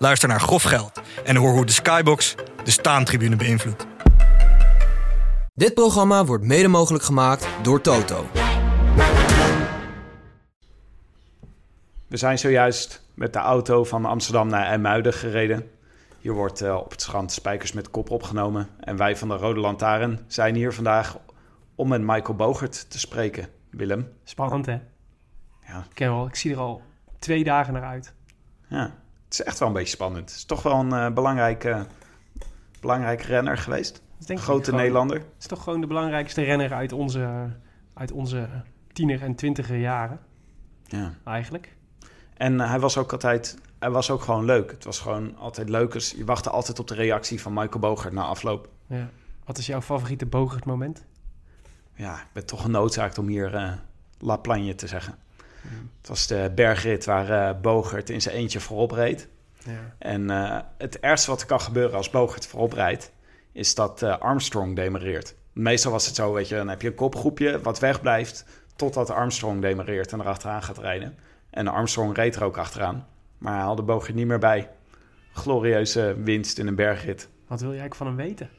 Luister naar Grof Geld en hoor hoe de Skybox de staantribune beïnvloedt. Dit programma wordt mede mogelijk gemaakt door Toto. We zijn zojuist met de auto van Amsterdam naar IJmuiden gereden. Hier wordt uh, op het strand Spijkers met Kop opgenomen. En wij van de Rode Lantaarn zijn hier vandaag om met Michael Bogert te spreken. Willem. Spannend hè? Ja. Ik, ken wel, ik zie er al twee dagen naar uit. Ja, het is echt wel een beetje spannend. Het is toch wel een uh, belangrijke, belangrijke renner geweest. Denk Grote gewoon, Nederlander. Het is toch gewoon de belangrijkste renner uit onze, uit onze tiener- en twintiger jaren. Ja. Eigenlijk. En uh, hij was ook altijd, hij was ook gewoon leuk. Het was gewoon altijd leuk. Dus je wachtte altijd op de reactie van Michael Bogert na afloop. Ja. Wat is jouw favoriete Bogert moment? Ja, ik ben toch genoodzaakt om hier uh, La Plagne te zeggen. Het was de bergrit waar uh, Bogert in zijn eentje voorop reed. Ja. En uh, het ergste wat er kan gebeuren als Bogert voorop rijdt, is dat uh, Armstrong demareert. Meestal was het zo, weet je, dan heb je een kopgroepje wat wegblijft totdat Armstrong demareert en erachteraan gaat rijden. En Armstrong reed er ook achteraan, maar hij haalde Bogert niet meer bij. Glorieuze winst in een bergrit. Wat wil jij van hem weten?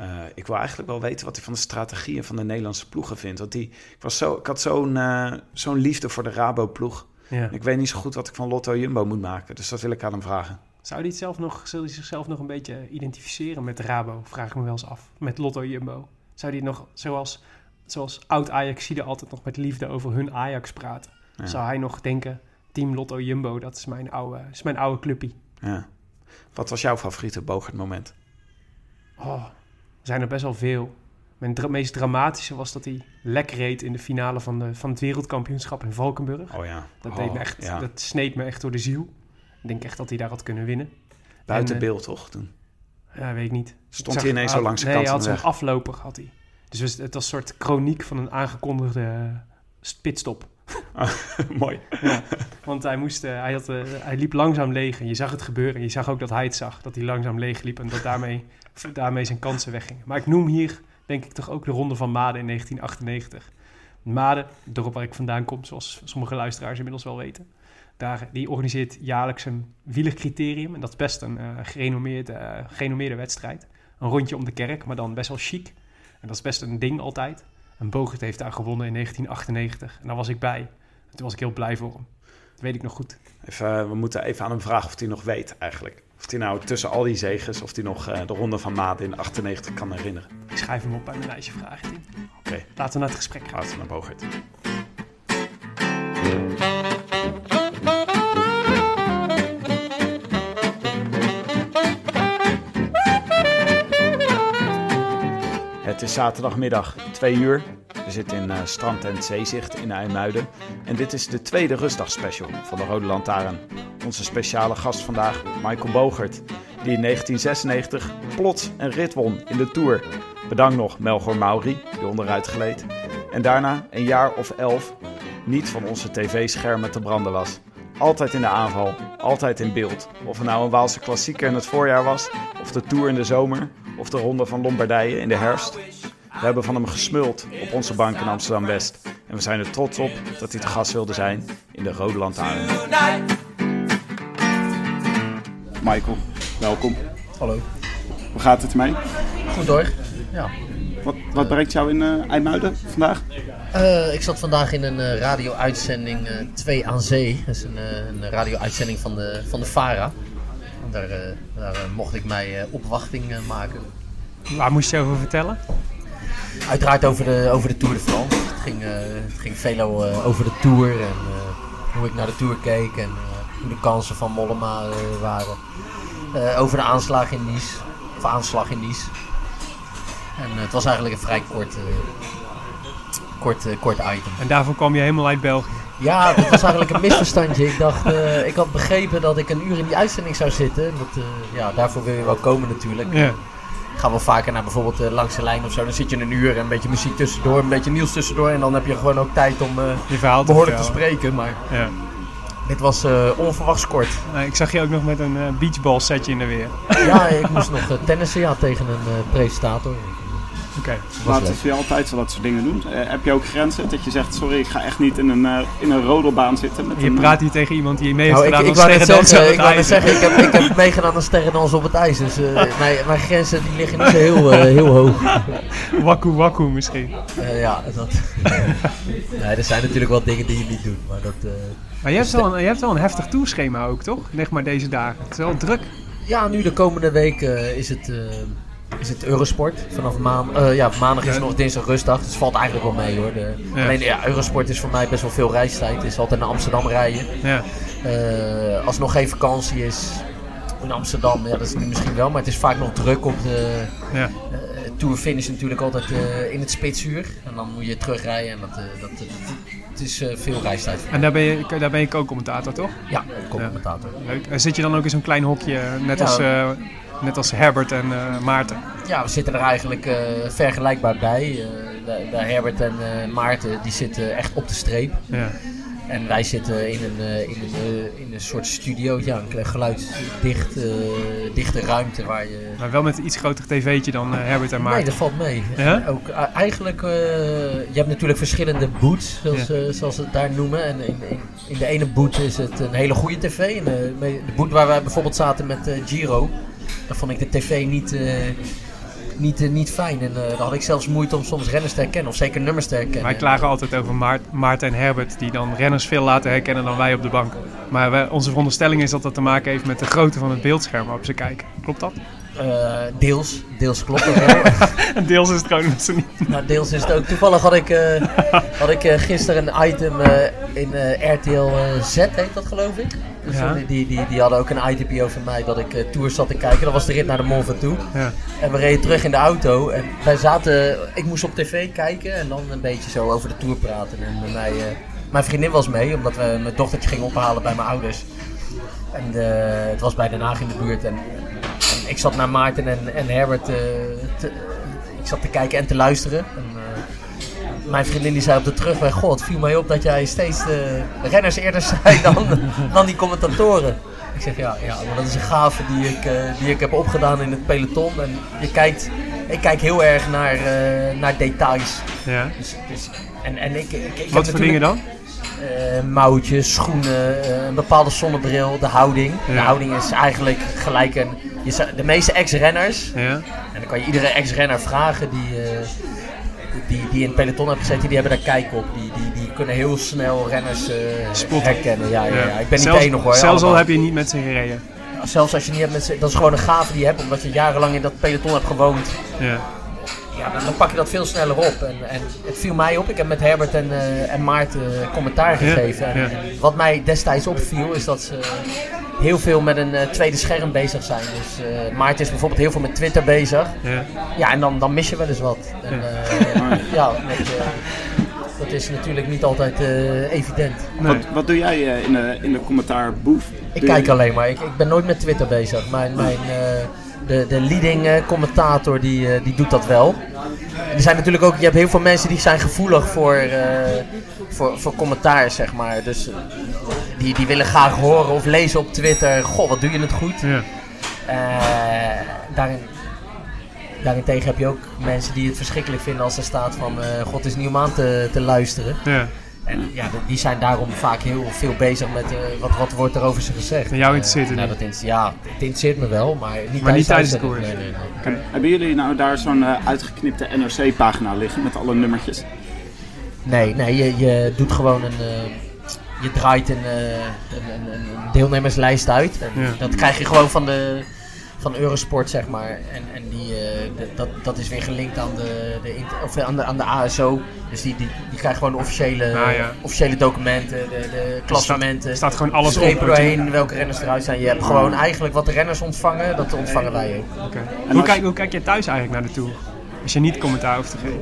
Uh, ik wil eigenlijk wel weten wat hij van de strategieën van de Nederlandse ploegen vindt. Want die, ik, was zo, ik had zo'n uh, zo'n liefde voor de Rabo-ploeg. Ja. Ik weet niet zo goed wat ik van Lotto Jumbo moet maken. Dus dat wil ik aan hem vragen. Zou hij, het zelf nog, zou hij zichzelf nog een beetje identificeren met Rabo? Vraag ik me wel eens af. Met Lotto Jumbo. Zou hij nog, zoals, zoals oud-Ajaxide altijd nog met liefde over hun Ajax praten? Ja. Zou hij nog denken, team Lotto Jumbo, dat is mijn oude, is mijn oude clubpie. Ja. Wat was jouw favoriete Bogert moment? Oh, zijn er best wel veel. Mijn dra meest dramatische was dat hij lek reed in de finale van, de, van het wereldkampioenschap in Valkenburg. Oh ja. Dat, oh, deed me echt, ja. dat sneed me echt door de ziel. Ik denk echt dat hij daar had kunnen winnen. Buiten En, beeld toch toen? Ja, weet ik niet. Stond Ik hij ineens zo langs de nee, kant hij had zo'n afloper, had hij. Dus het was een soort chroniek van een aangekondigde uh, pitstop. Mooi. Ja, want hij, moest, uh, hij, had, uh, hij liep langzaam leeg en je zag het gebeuren. En je zag ook dat hij het zag, dat hij langzaam leeg liep en dat daarmee, daarmee zijn kansen weggingen. Maar ik noem hier, denk ik, toch ook de ronde van Maden in 1998. Maden, het dorp waar ik vandaan kom, zoals sommige luisteraars inmiddels wel weten. Daar, die organiseert jaarlijks een wielercriterium. En dat is best een uh, gerenommeerde, gerenommeerde wedstrijd. Een rondje om de kerk, maar dan best wel chic. En dat is best een ding altijd. En Bogert heeft daar gewonnen in 1998. En daar was ik bij. En toen was ik heel blij voor hem. Dat weet ik nog goed. Even, we moeten even aan hem vragen of hij nog weet eigenlijk. Of hij nou tussen al die zegens, of hij nog uh, de ronde van Maat in 98 kan herinneren. Ik schrijf hem op bij mijn lijstje vragen. Oké. Okay. Laten we naar het gesprek gaan. Laten we naar Bogert. Het is zaterdagmiddag, 2 uur. We zitten in uh, Strand en Zeezicht in IJmuiden. En dit is de tweede rustdagspecial van de Rode Lantaarn. Onze speciale gast vandaag, Michael Bogert, die in 1996 plots een rit won in de Tour. Bedankt nog Melchor Mauri, die onderuit gleed. En daarna een jaar of elf niet van onze tv-schermen te branden was. Altijd in de aanval, altijd in beeld. Of het nou een Waalse klassieker in het voorjaar was, of de Tour in de zomer, of de Ronde van Lombardije in de herfst. We hebben van hem gesmuld op onze bank in Amsterdam-West. En we zijn er trots op dat hij te gast wilde zijn in de Rode Lantaarn. Michael, welkom. Hallo. Hoe gaat het ermee? Goed hoor. Ja. Wat, wat brengt jou in uh, IJmuiden vandaag? Uh, ik zat vandaag in een uh, radio-uitzending 2 aan Zee. Dat is een, een radio-uitzending van de, van de VARA. Daar, daar mocht ik mij opwachting maken. Waar moest je over vertellen? Uiteraard over de, over de Tour de France. Het ging, uh, het ging veel uh, over de Tour en uh, hoe ik naar de Tour keek en de kansen van Mollema waren. over de aanslag in Nice, of aanslag in Nice. En het was eigenlijk een vrij kort, kort, kort item. En daarvoor kwam je helemaal uit België? Ja, dat was eigenlijk een misverstandje. Ik dacht, eh, ik had begrepen dat ik een uur in die uitzending zou zitten. Dat, eh, ja, daarvoor wil je wel komen natuurlijk. Ja. Ik ga wel vaker naar bijvoorbeeld eh, langs de lijn of zo. Dan zit je een uur en een beetje muziek tussendoor, een beetje nieuws tussendoor. En dan heb je gewoon ook tijd om eh, Je verhaal te behoorlijk te spreken. Maar Ja. Dit was eh, onverwachts kort. Nou, ik zag je ook nog met een eh, beachball setje in de weer. Ja, ik moest nog eh, tennissen ja, tegen een eh, presentator. Oké. Was Laten leuk. ze altijd zo dat soort dingen doen. Eh, heb je ook grenzen? Dat je zegt, sorry, ik ga echt niet in een, eh, in een rodelbaan zitten. Met Je een, praat hier tegen iemand die mee heeft Nou, ik, gedaan ik als wou net sterrendanser zeggen, op ik, het wou zeggen ik, heb, ik heb meegedaan aan sterrendans op het ijs. Dus eh, mijn, mijn grenzen die liggen niet zo heel, eh, heel hoog. Wakku wakku misschien. Eh, ja, dat. nee, er zijn natuurlijk wel dingen die je niet doet. Maar dat, eh, Maar je hebt, wel een, je hebt wel een heftig tourschema ook, toch? Leg maar deze dagen. Het is wel druk. Ja, nu de komende week eh, is, het, eh, is het Eurosport. Vanaf maan, eh, ja, maandag is Ja. nog dinsdag rustdag. Dus het valt eigenlijk wel mee hoor. De, Ja. Alleen ja, Eurosport is voor mij best wel veel reistijd. Het is altijd naar Amsterdam rijden. Ja. Als nog geen vakantie is in Amsterdam, ja, dat is nu misschien wel. Maar het is vaak nog druk op de Ja. Tour finish natuurlijk altijd in het spitsuur. En dan moet je terugrijden. En dat, dat, het is eh, veel reistijd. En daar ben je, daar ben je co-commentator, toch? Ja, commentator. Leuk. En zit je dan ook in zo'n klein hokje, net, Ja. als, eh, net als Herbert en eh, Maarten? Ja, we zitten er eigenlijk vergelijkbaar bij. De, de Herbert en Maarten die zitten echt op de streep. Ja. En wij zitten in een, eh, in een, eh, in een soort studio, ja, een geluidsdicht, eh, dichte ruimte waar je... Maar wel met een iets groter tv'tje dan Herbert en Nee, Maarten. dat valt mee. Ja? Ook, eigenlijk, je hebt natuurlijk verschillende boots, zoals, zoals ze het daar noemen. En in, in, in de ene boot is het een hele goede tv. En de, de boot waar wij bijvoorbeeld zaten met Giro, daar vond ik de tv niet, niet, eh, niet fijn. En eh daar had ik zelfs moeite om soms renners te herkennen, of zeker nummers te herkennen. Wij klagen altijd over Maart, Maarten en Herbert, die dan renners veel laten herkennen dan wij op de bank. Maar wij- onze veronderstelling is dat dat te maken heeft met de grootte van het beeldscherm waarop ze kijken. Klopt dat? Eh, deels, deels klopt dat wel. En deels is het gewoon dat ze niet... Nou, deels is het ook. Toevallig had ik, had ik gisteren een item in RTL Z, heet dat geloof ik. Dus Ja. die, die, die, die hadden ook een itempje over mij dat ik eh, tours zat te kijken. Dat was de rit naar de Mont Ventoux. Ja. En we reden terug in de auto. En wij zaten, ik moest op tv kijken en dan een beetje zo over de tour praten. En met mij, eh, mijn vriendin was mee, omdat we mijn dochtertje gingen ophalen bij mijn ouders. En eh, het was bij Den Haag in de buurt. En, en ik zat naar Maarten en, en Herbert te, ik zat te kijken en te luisteren. En, mijn vriendin die zei op de terugweg: God, viel mij op dat jij steeds de renners eerder zei dan, dan die commentatoren. Ik zeg ja, ja, maar dat is een gave die ik, eh, die ik heb opgedaan in het peloton. En je kijkt, ik kijk heel erg naar, eh, naar details. ja. Dus, dus, en, en ik, ik, Wat voor dingen dan? eh, mouwtjes, schoenen, eh, een bepaalde zonnebril, de houding. De houding is eigenlijk gelijk een. Je, de meeste ex-renners, Ja. en dan kan je iedere ex-renner vragen die, eh, die, die in het peloton heeft gezeten, die hebben daar kijk op. Die, die, die kunnen heel snel renners eh, herkennen. Ja, ja, ja. Ik ben niet zelfs, de enige hoor. Zelfs al heb je niet met ze gereden. Zelfs als je niet hebt met z'n- dat is gewoon een gave die je hebt, omdat je jarenlang in dat peloton hebt gewoond. Ja. Ja, dan, dan pak je dat veel sneller op. En, en het viel mij op. Ik heb met Herbert en, eh, en Maarten commentaar gegeven. En, ja. en wat mij destijds opviel is dat ze heel veel met een eh, tweede scherm bezig zijn. Dus eh, Maarten is bijvoorbeeld heel veel met Twitter bezig. Ja. Ja, en dan, dan mis je wel eens wat. En, Ja. eh, ja, je, dat is natuurlijk niet altijd eh, evident. Nee. Wat, wat doe jij eh, in de, in de commentaarboef? Ik kijk je- alleen maar. Ik, ik ben nooit met Twitter bezig. Mijn, mijn, eh, de, de leading eh, commentator die, eh, die doet dat wel. Er zijn natuurlijk ook, je hebt heel veel mensen die zijn gevoelig voor, eh, voor, voor commentaar, zeg maar. Dus die, die willen graag horen of lezen op Twitter. Goh, wat doe je het goed. Ja. Eh, daarin, daarentegen heb je ook mensen die het verschrikkelijk vinden als er staat van... eh, God is niet om aan te, te luisteren. Ja. En ja, die zijn daarom vaak heel veel bezig met eh, wat, wat wordt er over ze gezegd. En jou interesseert het nou, niet? dat inter- ja, het interesseert me wel, maar niet Maar niet tijdens tijdens de koers? Nee, nee. Hebben jullie nou daar zo'n eh, uitgeknipte NRC-pagina liggen met alle nummertjes? Nee, nee je, je doet gewoon een. Je draait een, eh, een, een, een deelnemerslijst uit. En Ja. Dat krijg je gewoon van de. Van Eurosport, zeg maar. En, en die, eh, de- dat, dat is weer gelinkt aan de, de, of aan de, aan de ASO. Dus die, die, die krijgt gewoon de officiële, Ah, ja. officiële documenten, de, de klassementen. Er staat gewoon alles op. doorheen welke renners eruit zijn. Je hebt gewoon eigenlijk wat de renners ontvangen, dat ontvangen wij ook. Hoe, kijk, hoe kijk je thuis eigenlijk naar de Tour? Als je niet commentaar hoeft te geven.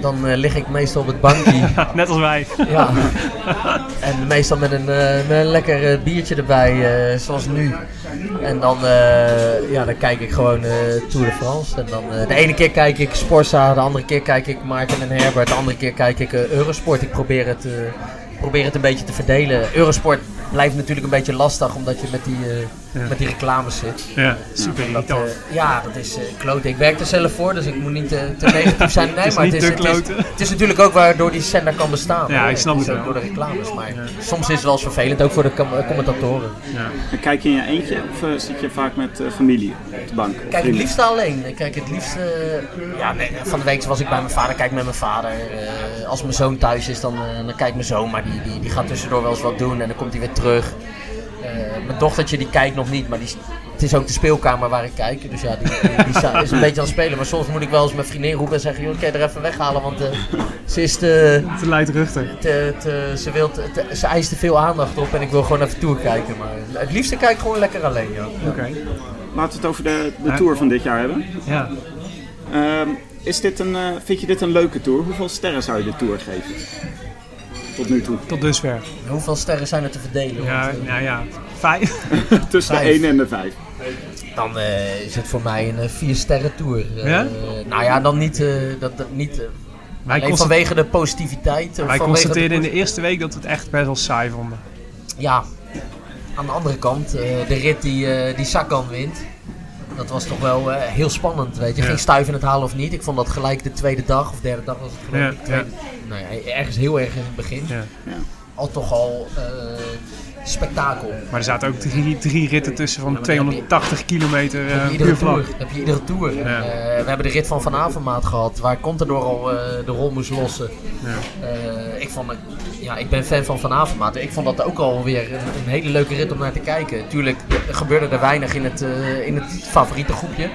Dan eh, lig ik meestal op het bankje. Net als wij. ja. En meestal met een, eh, met een lekker eh, biertje erbij, zoals nu. En dan, ja, dan kijk ik gewoon Tour de France. En dan, de ene keer kijk ik Sporza, de andere keer kijk ik Maarten en Herbert, de andere keer kijk ik Eurosport. Ik probeer het, probeer het een beetje te verdelen. Eurosport blijft natuurlijk een beetje lastig, omdat je met die, eh, Ja. met die reclames zit. Ja, super dat, irritant. eh, ja, dat is eh kloten. Ik werk er zelf voor, dus ik moet niet eh, te negatief zijn. Nee, is maar niet het is, het, is, het natuurlijk ook waardoor die zender kan bestaan. Ja, ik snap het. het ook wel. door de reclames. Maar soms is het wel eens vervelend, ook voor de com- commentatoren. Kijk je in je eentje of zit je vaak met eh, familie op de bank? Kijk, het liefst alleen. Ik Kijk, het liefst. ja, nee, van de week was ik bij mijn vader, kijk met mijn vader. Eh, als mijn zoon thuis is, dan, dan kijkt mijn zoon, maar die, die, die gaat tussendoor wel eens wat doen en dan komt hij weer terug. Eh, mijn dochtertje die kijkt nog niet, maar die, het is ook de speelkamer waar ik kijk. Dus ja, die, die, die sta- is een beetje aan het spelen. Maar soms moet ik wel eens mijn vriendin roepen en zeggen: joh, kan je er even weghalen? Want eh, ze is te, Te luidruchtig. te, te, ze, wil te, te- ze eist te veel aandacht op en ik wil gewoon even tour kijken. Maar het liefste kijk ik gewoon lekker alleen. Ja. Oké. Laten we het over de, de Ja. tour van dit jaar hebben. Ja. Ehm, is dit een, eh, vind je dit een leuke tour? Hoeveel sterren zou je de tour geven? Tot nu toe. Tot dusver. Hoeveel sterren zijn er te verdelen? Ja, Want, eh, nou ja. Vijf. Tussen de Vijf. 1 en de 5. Dan eh, is het voor mij een eh, vier sterren tour. Eh, Ja? Nou ja, dan niet, eh, dat, dat niet Wij, vanwege de positiviteit. of wij constateerden in de eerste week dat we het echt best wel saai vonden. Ja, aan de andere kant, eh, de rit die, eh die Sagan wint. Dat was toch wel eh, heel spannend, weet je. Ja. Ging Stuyven het halen of niet? Ik vond dat gelijk de tweede dag of derde dag was het geloof ik. Nou ja, ergens heel erg in het begin. Ja. Al toch al eh, spektakel. Maar er zaten ook drie, drie ritten tussen van maar dan heb je- 280 kilometer heb eh puur vlak. tour. Heb je iedere tour. Ja. Eh, we hebben de rit van Van Avermaat gehad, waar Contador al eh, de rol moest lossen. Ja. Ik, vond, ja, ik ben fan van Van Avermaat. Ik vond dat ook alweer een, een hele leuke rit om naar te kijken. Tuurlijk er gebeurde er weinig in het, in het favoriete groepje.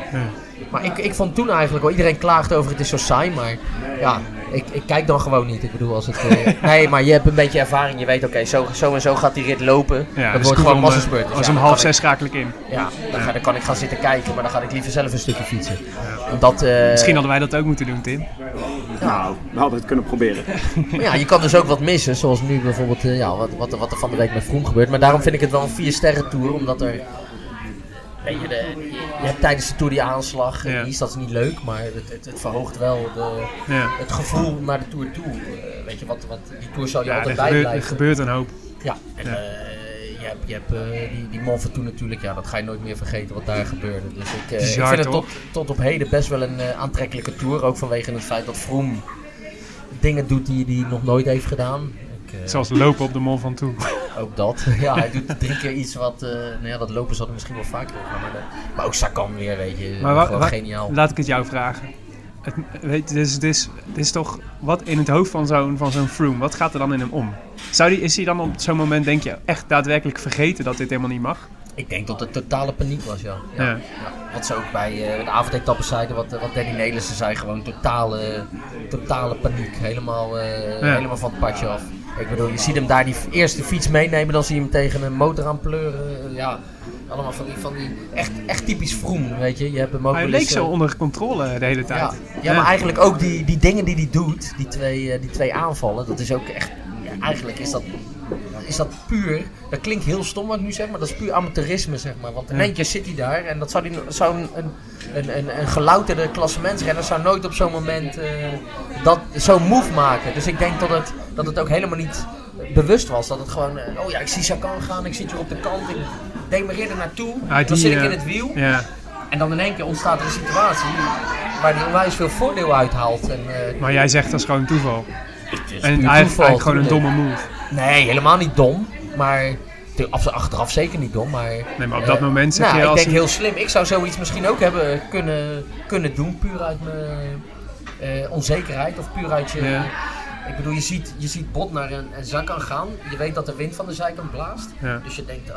Maar ik, ik vond toen eigenlijk wel, iedereen klaagt over het is zo saai, maar ja, ik, ik kijk dan gewoon niet. Ik bedoel, als het... eh, nee, maar je hebt een beetje ervaring, je weet oké, zo, zo en zo gaat die rit lopen. Ja, dat dus wordt gewoon eh, massaspurt. Dus Als ja, om half zes schakel ik in. ja, dan, ga, dan kan ik gaan zitten kijken, maar dan ga ik liever zelf een stukje fietsen. Dat, eh, Misschien hadden wij dat ook moeten doen, Tim. Nou, we hadden het kunnen proberen. maar ja, je kan dus ook wat missen, zoals nu bijvoorbeeld ja, wat, wat, er- wat er van de week met Vroom gebeurt. Maar daarom vind ik het wel een 4 sterren tour, omdat er... Weet je, de, je hebt tijdens de tour die aanslag, en Ja. die is dat niet leuk, maar het, het, het verhoogt wel de, Ja. het gevoel naar de tour toe. Eh, weet je, wat, wat, die tour zal je Ja, altijd bij gebeurt, er blijven. gebeurt een hoop. Ja, en Ja. eh, je hebt, je hebt eh, die, die Mont Ventoux natuurlijk, ja, dat ga je nooit meer vergeten wat daar gebeurde. Dus ik, eh, Bizar, ik vind het toch? tot, tot op heden best wel een eh, aantrekkelijke tour. Ook vanwege het feit dat Vroom dingen doet die hij nog nooit heeft gedaan. Ik, eh, Zoals lopen op de Mont Ventoux. ook dat. ja, hij doet drie keer iets wat, eh, nou ja, dat lopen zal hij misschien wel vaker doen. Maar, eh, maar ook Sakan weer, weet je. Maar wa- gewoon wa- geniaal. Laat ik het jou vragen. Het, weet, dit, is, dit, is, dit is toch wat in het hoofd van zo'n van zo'n Froome, wat gaat er dan in hem om? Zou die, is hij dan op zo'n moment, denk je, echt daadwerkelijk vergeten dat dit helemaal niet mag? Ik denk dat het totale paniek was, ja. ja. Ja. ja. Wat ze ook bij eh, de avondetappen zeiden, wat, wat Danny Nelissen zei, gewoon totale, totale paniek. Helemaal, eh, helemaal van het padje af. Ik bedoel, je ziet hem daar die eerste fiets meenemen, dan zie je hem tegen een motor aan pleuren. Eh, ja, allemaal van die, van die echt, echt typisch vroom, weet je. Je hebt hem ook Hij leek eens, zo onder controle de hele tijd. ja, ja, maar eigenlijk ook die, die dingen die hij doet, die twee, die twee aanvallen, dat is ook echt. eigenlijk is dat, is dat puur. Dat klinkt heel stom wat ik nu zeg, maar dat is puur amateurisme, zeg maar. Want in één keer zit hij daar en dat zou, die, zou een, een, een, een, een gelouterde klassementsrenner zou nooit op zo'n moment eh, dat, zo'n move maken. Dus ik denk dat het, dat het ook helemaal niet bewust was. Dat het gewoon, eh, oh ja, ik zie Sakan gaan, ik zit hier op de kant, ik demereer er naartoe, Ah, dan die, zit ik eh, in het wiel. Ja, En dan in één keer ontstaat er een situatie waar hij onwijs veel voordeel uithaalt. En, eh, maar jij zegt dat is gewoon toeval. het is En eigenlijk, toeval, eigenlijk gewoon een domme move. Nee, helemaal niet dom. Maar te- af- achteraf zeker niet dom. Maar, Nee, maar op eh, dat moment zeg nou, je ik als denk hij- heel slim. Ik zou zoiets misschien ook hebben kunnen, kunnen doen. Puur uit mijn eh, onzekerheid. Of puur uit je... Ja. Ik bedoel, je ziet, je ziet Bot naar een, een zak aan gaan. Je weet dat de wind van de zijkant blaast. Ja. Dus je denkt, oh,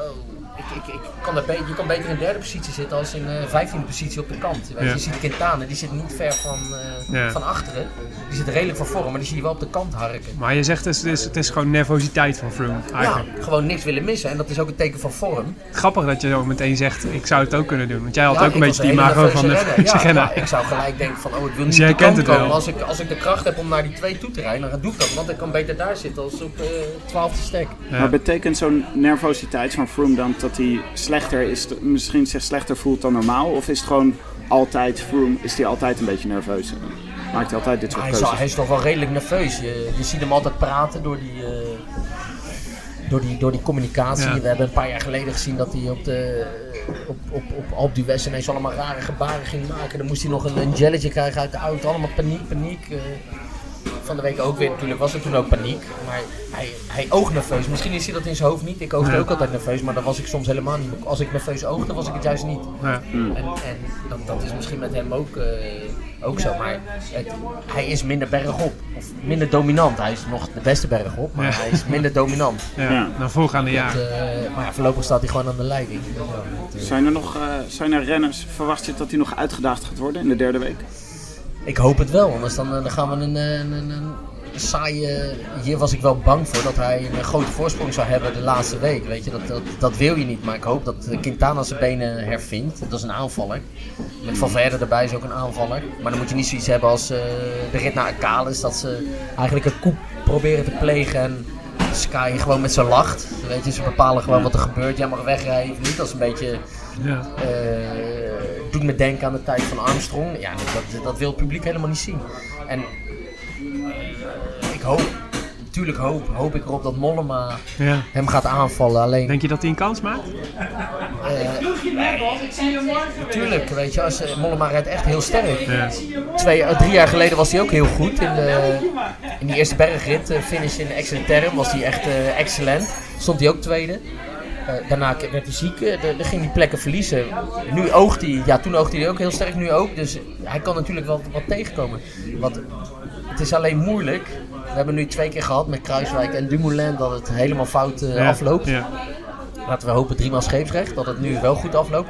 ik, ik, ik kan daar be- je kan beter in derde positie zitten als in eh vijftiende positie op de kant. Weet je, Ja. je ziet Quintana, die zit niet ver van, eh, Ja. van achteren. Die zit redelijk van voren, maar die zie je wel op de kant harken. Maar je zegt het is, het is, het is gewoon nervositeit van Froome Ja, eigenlijk. gewoon niks willen missen. En dat is ook een teken van vorm. Grappig dat je zo meteen zegt, ik zou het ook kunnen doen. Want jij had Ja, ook een beetje die imago van de ja, ja, ik zou gelijk denken van, oh, ik wil niet Dus de kant kent het komen. wel. Als ik, als ik de kracht heb om naar die twee toe te rijden, dan doe ik dat. Want ik kan beter daar zitten als op eh 12e stek. Ja. Maar betekent zo'n nervositeit van Froome dan dat hij slechter is, misschien zich slechter voelt dan normaal? Of is het gewoon altijd Froome, is hij altijd een beetje nerveus? Maakt hij altijd dit soort Hij is, keuzes? al- hij is toch wel redelijk nerveus. Je, je ziet hem altijd praten door die, eh, door die, door die communicatie. Ja. We hebben een paar jaar geleden gezien dat hij op, de, op, op, op d'Huez ineens allemaal rare gebaren ging maken. Dan moest hij nog een, een jelletje krijgen uit de auto. Allemaal paniek, paniek. eh. Van de week ook weer. Natuurlijk was er toen ook paniek. Maar hij, hij oogt nerveus. Misschien is hij dat in zijn hoofd niet. Ik oogde Ja. ook altijd nerveus. Maar dat was ik soms helemaal niet. Als ik nerveus oogde, was ik het juist niet. Ja. En, en dat, dat is misschien met hem ook, eh, ook zo. Maar het- hij is minder bergop. Of minder dominant. Hij is nog de beste bergop. Maar Ja. hij is minder dominant. Ja. Ja. Dan voorgaande Dat, jaar. eh, maar ja, voorlopig staat hij gewoon aan de leiding. Zijn er nog eh, zijn er renners, verwacht je dat hij nog uitgedaagd gaat worden in de derde week? Ik hoop het wel, anders dan, eh, dan gaan we een, eh, een, een, een saaie... Hier was ik wel bang voor dat hij een grote voorsprong zou hebben de laatste week. Weet je, dat, dat, dat wil je niet. Maar ik hoop dat eh, Quintana zijn benen hervindt. Dat is een aanvaller. Met Valverde erbij is ook een aanvaller. Maar dan moet je niet zoiets hebben als eh, de rit naar Acales. Dat ze eigenlijk een koep proberen te plegen en Sky gewoon met ze lacht. Weet je, ze bepalen gewoon wat er gebeurt. Jij mag wegrijden of niet. Dat is een beetje... Ja. Eh, doet me denken aan de tijd van Armstrong. Ja, dat, dat wil het publiek helemaal niet zien. En eh, ik hoop, natuurlijk hoop, hoop ik erop dat Mollema Ja. hem gaat aanvallen. Alleen, Denk je dat hij een kans maakt? natuurlijk, weet je, als, eh, Mollema rijdt echt heel sterk. Ja. Twee, eh, drie jaar geleden was hij ook heel goed. In, de, in die eerste bergrit, eh, finish in Exeterre, was hij echt eh, excellent. Stond hij ook tweede. Eh, daarna werd hij ziek, eh, dan ging hij plekken verliezen. Nu oogt hij, ja toen oogde hij ook heel sterk, nu ook. Dus hij kan natuurlijk wel wat tegenkomen. Wat, het is alleen moeilijk. We hebben nu twee keer gehad met Kruiswijk en Dumoulin dat het helemaal fout eh, Ja. afloopt. Ja. Laten we hopen driemaal scheepsrecht, dat het nu wel goed afloopt.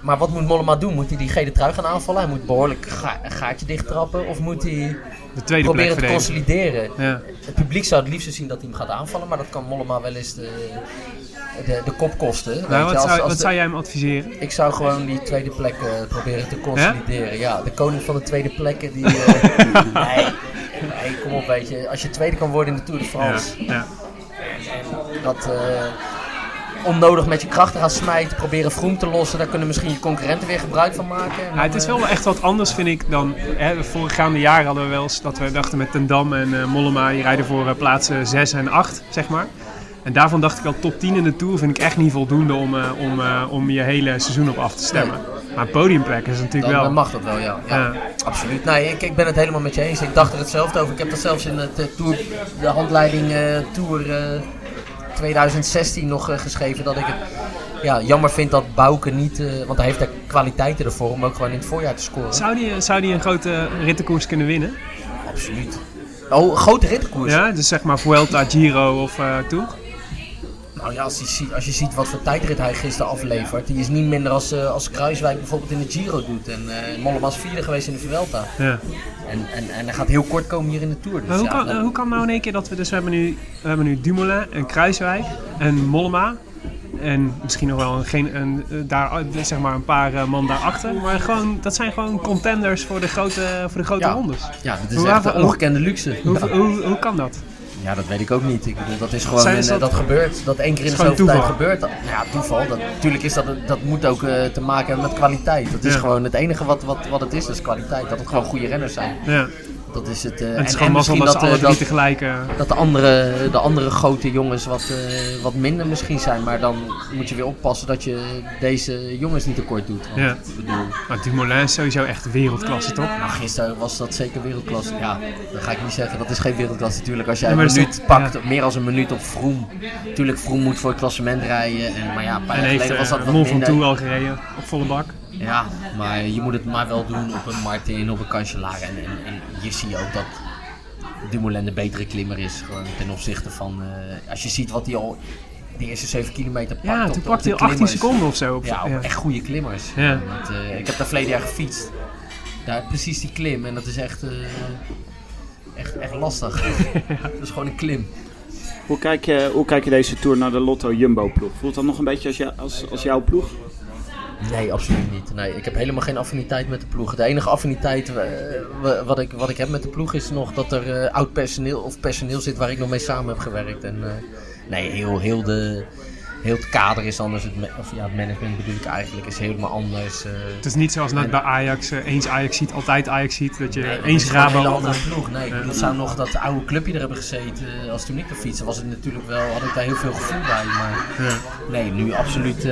Maar wat moet Mollema doen? Moet hij die gele trui gaan aanvallen? Hij moet behoorlijk ga- een gaatje dichttrappen? Of moet hij De tweede plek proberen te consolideren? Ja. Het publiek zou het liefst zien dat hij hem gaat aanvallen, maar dat kan Mollema wel eens de, de, de kop kosten. Nou, je, wat als- zou, als wat de- zou jij hem adviseren? Ik zou gewoon die tweede plek eh, proberen te consolideren. Ja? de koning van de tweede plekken. Die, eh, nee, nee, kom op, weet je. Als je tweede kan worden in de Tour de. France, Ja. dat eh, onnodig met je krachten gaan smijten, proberen vroem te lossen, daar kunnen misschien je concurrenten weer gebruik van maken. Ja, het is wel echt wat anders, vind ik, dan... Hè, de voorgaande jaren hadden we wel eens dat we dachten met Ten Dam en eh, Mollema... die rijden voor eh, plaatsen 6 en 8, zeg maar. En daarvan dacht ik al, top 10 in de Tour vind ik echt niet voldoende om, eh, om, om je hele seizoen op af te stemmen. Maar podiumplek is natuurlijk Dan, wel... dan mag dat wel, ja. ja. Absoluut. Nee, ik, ik ben het helemaal met je eens. Ik dacht er hetzelfde over. Ik heb dat zelfs in het, tour, de handleiding Tour 2016 nog eh, geschreven. Dat ik het ja, jammer vind dat Bouke niet... eh, want hij heeft daar kwaliteiten ervoor om ook gewoon in het voorjaar te scoren. Zou die, zou die een grote rittenkoers kunnen winnen? Absoluut. Oh, een grote rittenkoers. Ja, dus zeg maar Vuelta, Giro of eh Tour? Nou ja, als je, ziet, als je ziet wat voor tijdrit hij gisteren aflevert. Die is niet minder als, eh, als Kruiswijk bijvoorbeeld in de Giro doet. En eh Mollema was vierde geweest in de Vuelta. Ja. En, en, en hij gaat heel kort komen hier in de Tour. Dus Maar hoe, ja, kan, eh, hoe kan nou in één keer dat we dus we hebben nu, we hebben nu Dumoulin en Kruiswijk en Mollema en misschien nog wel een, geen, een, eh, daar, zeg maar een paar man daarachter, maar gewoon, dat zijn gewoon contenders voor de grote, voor de grote Ja. rondes. Ja, dat is Hoe- echt een ongekende luxe. Hoe, Ja. hoe, hoe kan dat? Ja, dat weet ik ook niet. Ik bedoel, dat is gewoon, eh, dat- dat gebeurt. Dat één keer in de zoveel tijd gebeurt. Dat, ja, toeval. Dat, natuurlijk is dat, dat moet ook eh, te maken hebben met kwaliteit. Dat is Ja. gewoon het enige wat, wat, wat het is, is kwaliteit. Dat het gewoon goede renners zijn. Ja. Dat is het. eh, En het is gewoon mazzel misschien dat ze alle eh, dat, tegelijk... eh, dat de andere, de andere grote jongens wat, eh, wat minder misschien zijn. Maar dan moet je weer oppassen dat je deze jongens niet tekort doet. Want, Ja. ik bedoel, maar Dumoulin is sowieso echt wereldklasse, toch? nou, gisteren was dat zeker wereldklasse. Ja, dat ga ik niet zeggen. Dat is geen wereldklasse natuurlijk. Als jij Ja, een dat minuut toch- pakt, meer dan een minuut op Vroom. Tuurlijk, Vroom moet voor het klassement rijden. En, maar ja, een paar En jaar heeft geleden was dat uh, wat minder. Ventoux al gereden op volle bak. Ja, maar je moet het maar wel doen op een Martin, op een Cancellara. En, en, en hier zie je ook dat Dumoulin de betere klimmer is. Gewoon ten opzichte van... eh, als je ziet wat hij al de eerste 7 kilometer pakt. Ja, op- toen pakte hij 18 klimmers. seconden of zo. Op, Ja, op ja. echt goede klimmers. Ja. Want, eh, ik heb daar verleden jaar gefietst. Daar precies die klim. En dat is echt, eh, echt, echt lastig. Dat is gewoon een klim. Hoe kijk, je, hoe kijk je deze Tour naar de Lotto Jumbo ploeg? Voelt dat nog een beetje als, jou- als, als jouw ploeg? Nee, absoluut niet. Nee, ik heb helemaal geen affiniteit met de ploeg. De enige affiniteit eh, wa- wat, ik, wat ik heb met de ploeg is nog dat er eh, oud personeel of personeel zit waar ik nog mee samen heb gewerkt. En eh, nee, heel, heel, de, heel het kader is anders. Het, of ja, het management bedoel ik eigenlijk is helemaal anders. eh. Het is niet zoals net bij Ajax. eh, eens Ajax ziet, altijd Ajax ziet. Dat je Nee, eens Rabo... hele andere altijd- ploeg. Nee, ik zou nog dat oude clubje er hebben gezeten eh, als toen ik er fietste, was het natuurlijk wel, had ik daar heel veel gevoel bij. Maar Ja. nee, nu absoluut,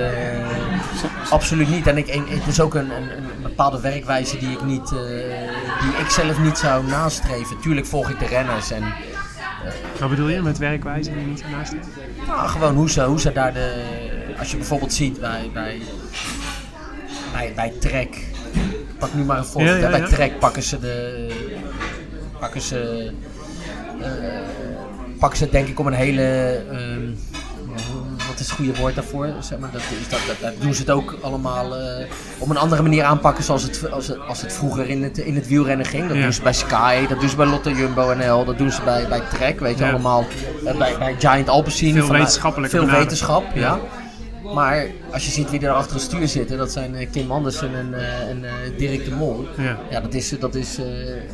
absoluut niet. En ik, en het is ook een, een, een bepaalde werkwijze die ik, niet, die ik zelf niet zou nastreven. Tuurlijk volg ik de renners en Wat bedoel je met werkwijze die niet ernaast nou, gewoon hoe ze, hoe ze daar de. Als je bijvoorbeeld ziet bij, bij, bij, bij Trek. Pak nu maar een voorbeeld. Ja, ja, hè. Bij. Trek pakken ze de. Pakken ze. eh, pakken ze denk ik om een hele. ehm, wat is het goede woord daarvoor? Zeg maar, dat, dat, dat, dat doen ze het ook allemaal eh, op een andere manier aanpakken zoals het, als het, als het vroeger in het, in het wielrennen ging. Dat Ja. doen ze bij Sky, dat doen ze bij Lotto Jumbo NL, dat doen ze bij, bij Trek, weet je Ja. allemaal. Eh, bij, bij Giant Alpecin. Veel wetenschappelijke Veel wetenschap, ja. Maar als je ziet wie er achter het stuur zitten, dat zijn eh, Kim Andersen en, en Dirk de Mol. Ja. Ja, dat is, dat is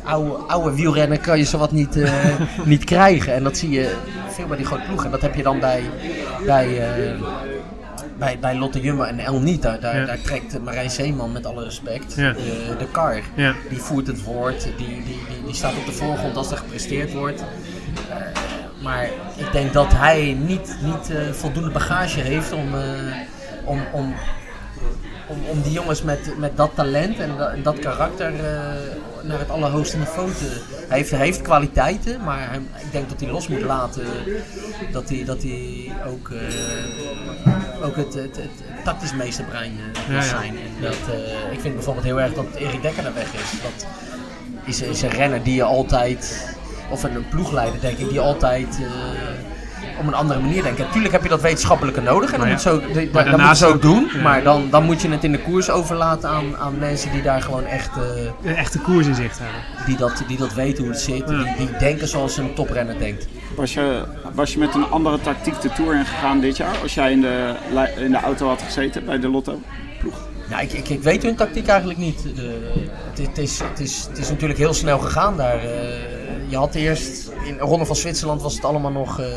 oude, oude wielrennen kan je zowat niet, niet krijgen. En dat zie je veel bij die grote ploegen. En dat heb je dan bij, bij, eh, bij, bij Lotte Jumbo en El niet. Daar, daar, Ja. daar trekt Marijn Zeeman met alle respect Ja. de, de kar. Ja. Die voert het woord, die, die, die, die staat op de voorgrond als er gepresteerd wordt. Eh, maar ik denk dat hij niet, niet eh, voldoende bagage heeft om, eh, om, om, om, om die jongens met, met dat talent en dat, karakter eh, naar het allerhoogste niveau te... Hij heeft, hij heeft kwaliteiten, maar hij- ik denk dat hij los moet laten. Dat hij, dat hij ook, eh, ook het, het, het, tactisch meesterbrein ja. zijn. En dat, ik vind bijvoorbeeld heel erg dat Erik Dekker er weg is. Dat is, is een renner die je altijd... Of een, een ploegleider, denk ik, die altijd... op een andere manier denkt. Natuurlijk heb je dat wetenschappelijke nodig en dan moet zo, de- Maar dan moet je daarnaast zo ook- doen. ja. Maar dan, dan moet je het in de koers overlaten aan, aan mensen die daar gewoon echt... eh, Een echte koers in zicht hebben. die, dat, die dat weten hoe het zit. Ja. Die, die denken zoals een toprenner denkt. Was je, was je met een andere tactiek de Tour ingegaan dit jaar? Als jij in de, in de auto had gezeten bij de Lotto ploeg? Ja, ik, ik, ik weet hun tactiek eigenlijk niet. Het, het is, het, is, het is natuurlijk heel snel gegaan daar. Eh, je had eerst, in de Ronde van Zwitserland was het allemaal nog eh,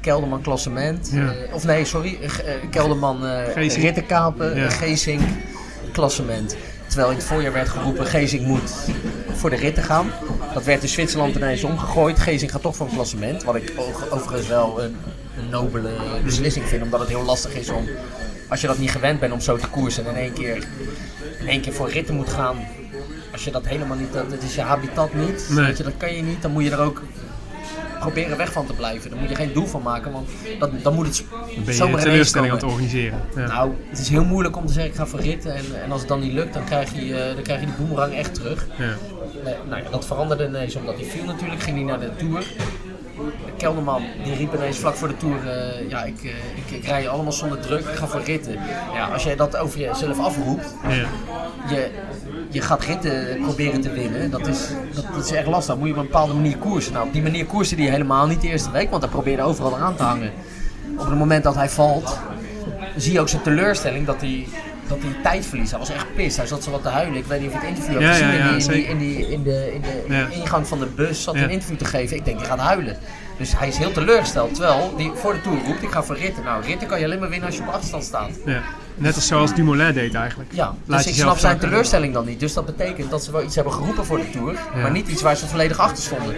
Kelderman klassement. Ja. Eh, of nee, sorry, eh, Kelderman. Rittenkapen, Ja. Geesink klassement. Terwijl in het voorjaar werd geroepen, Geesink moet voor de ritten gaan. Dat werd in Zwitserland ineens omgegooid. Geesink gaat toch voor een klassement. Wat ik overigens wel een, een nobele beslissing vind. Omdat het heel lastig is om, als je dat niet gewend bent om zo te koersen... en in één keer, in één keer voor ritten moet gaan. Als je dat helemaal niet, dat, is je habitat niet. Nee. Weet je, dat kan je niet. Dan moet je er ook proberen weg van te blijven. Daar moet je geen doel van maken. Want dat, dan moet het Dan ben je zomaar teleurstelling aan het organiseren. Ja. Nou, het is heel moeilijk om te zeggen ik ga voor ritten en, en als het dan niet lukt, dan krijg je, eh, dan krijg je die boemerang echt terug. Ja. Nee, nou ja, dat veranderde ineens omdat hij viel natuurlijk, ging hij naar de Tour. Kelderman die riep ineens vlak voor de Tour, eh, ja ik, eh, ik, ik rij je allemaal zonder druk, ik ga voor ritten. Ja, als jij dat over jezelf afroept, Ja. je, je gaat ritten proberen te winnen, dat is, dat, dat is erg lastig. Dan moet je op een bepaalde manier koersen. Nou, op die manier koerste hij helemaal niet de eerste week, want hij probeerde overal eraan te hangen. Op het moment dat hij valt, zie je ook zijn teleurstelling dat hij, dat hij tijd verliest. Hij was echt pist. Hij zat zo wat te huilen. Ik weet niet of je het interview hebt Ja, gezien. ja, ja, in, die, in, die, in, de, in de ingang van de bus zat hij een interview te geven. Ik denk, die gaat huilen. Dus hij is heel teleurgesteld. Terwijl die voor de Tour roept, ik ga voor ritten. Nou, ritten kan je alleen maar winnen als je op achterstand staat. Ja. Net als zoals Dumoulin deed eigenlijk. Ja, Laat dus ik snap zijn teleurstelling dan niet. Dus dat betekent dat ze wel iets hebben geroepen voor de Tour. Ja. Maar niet iets waar ze volledig achter stonden.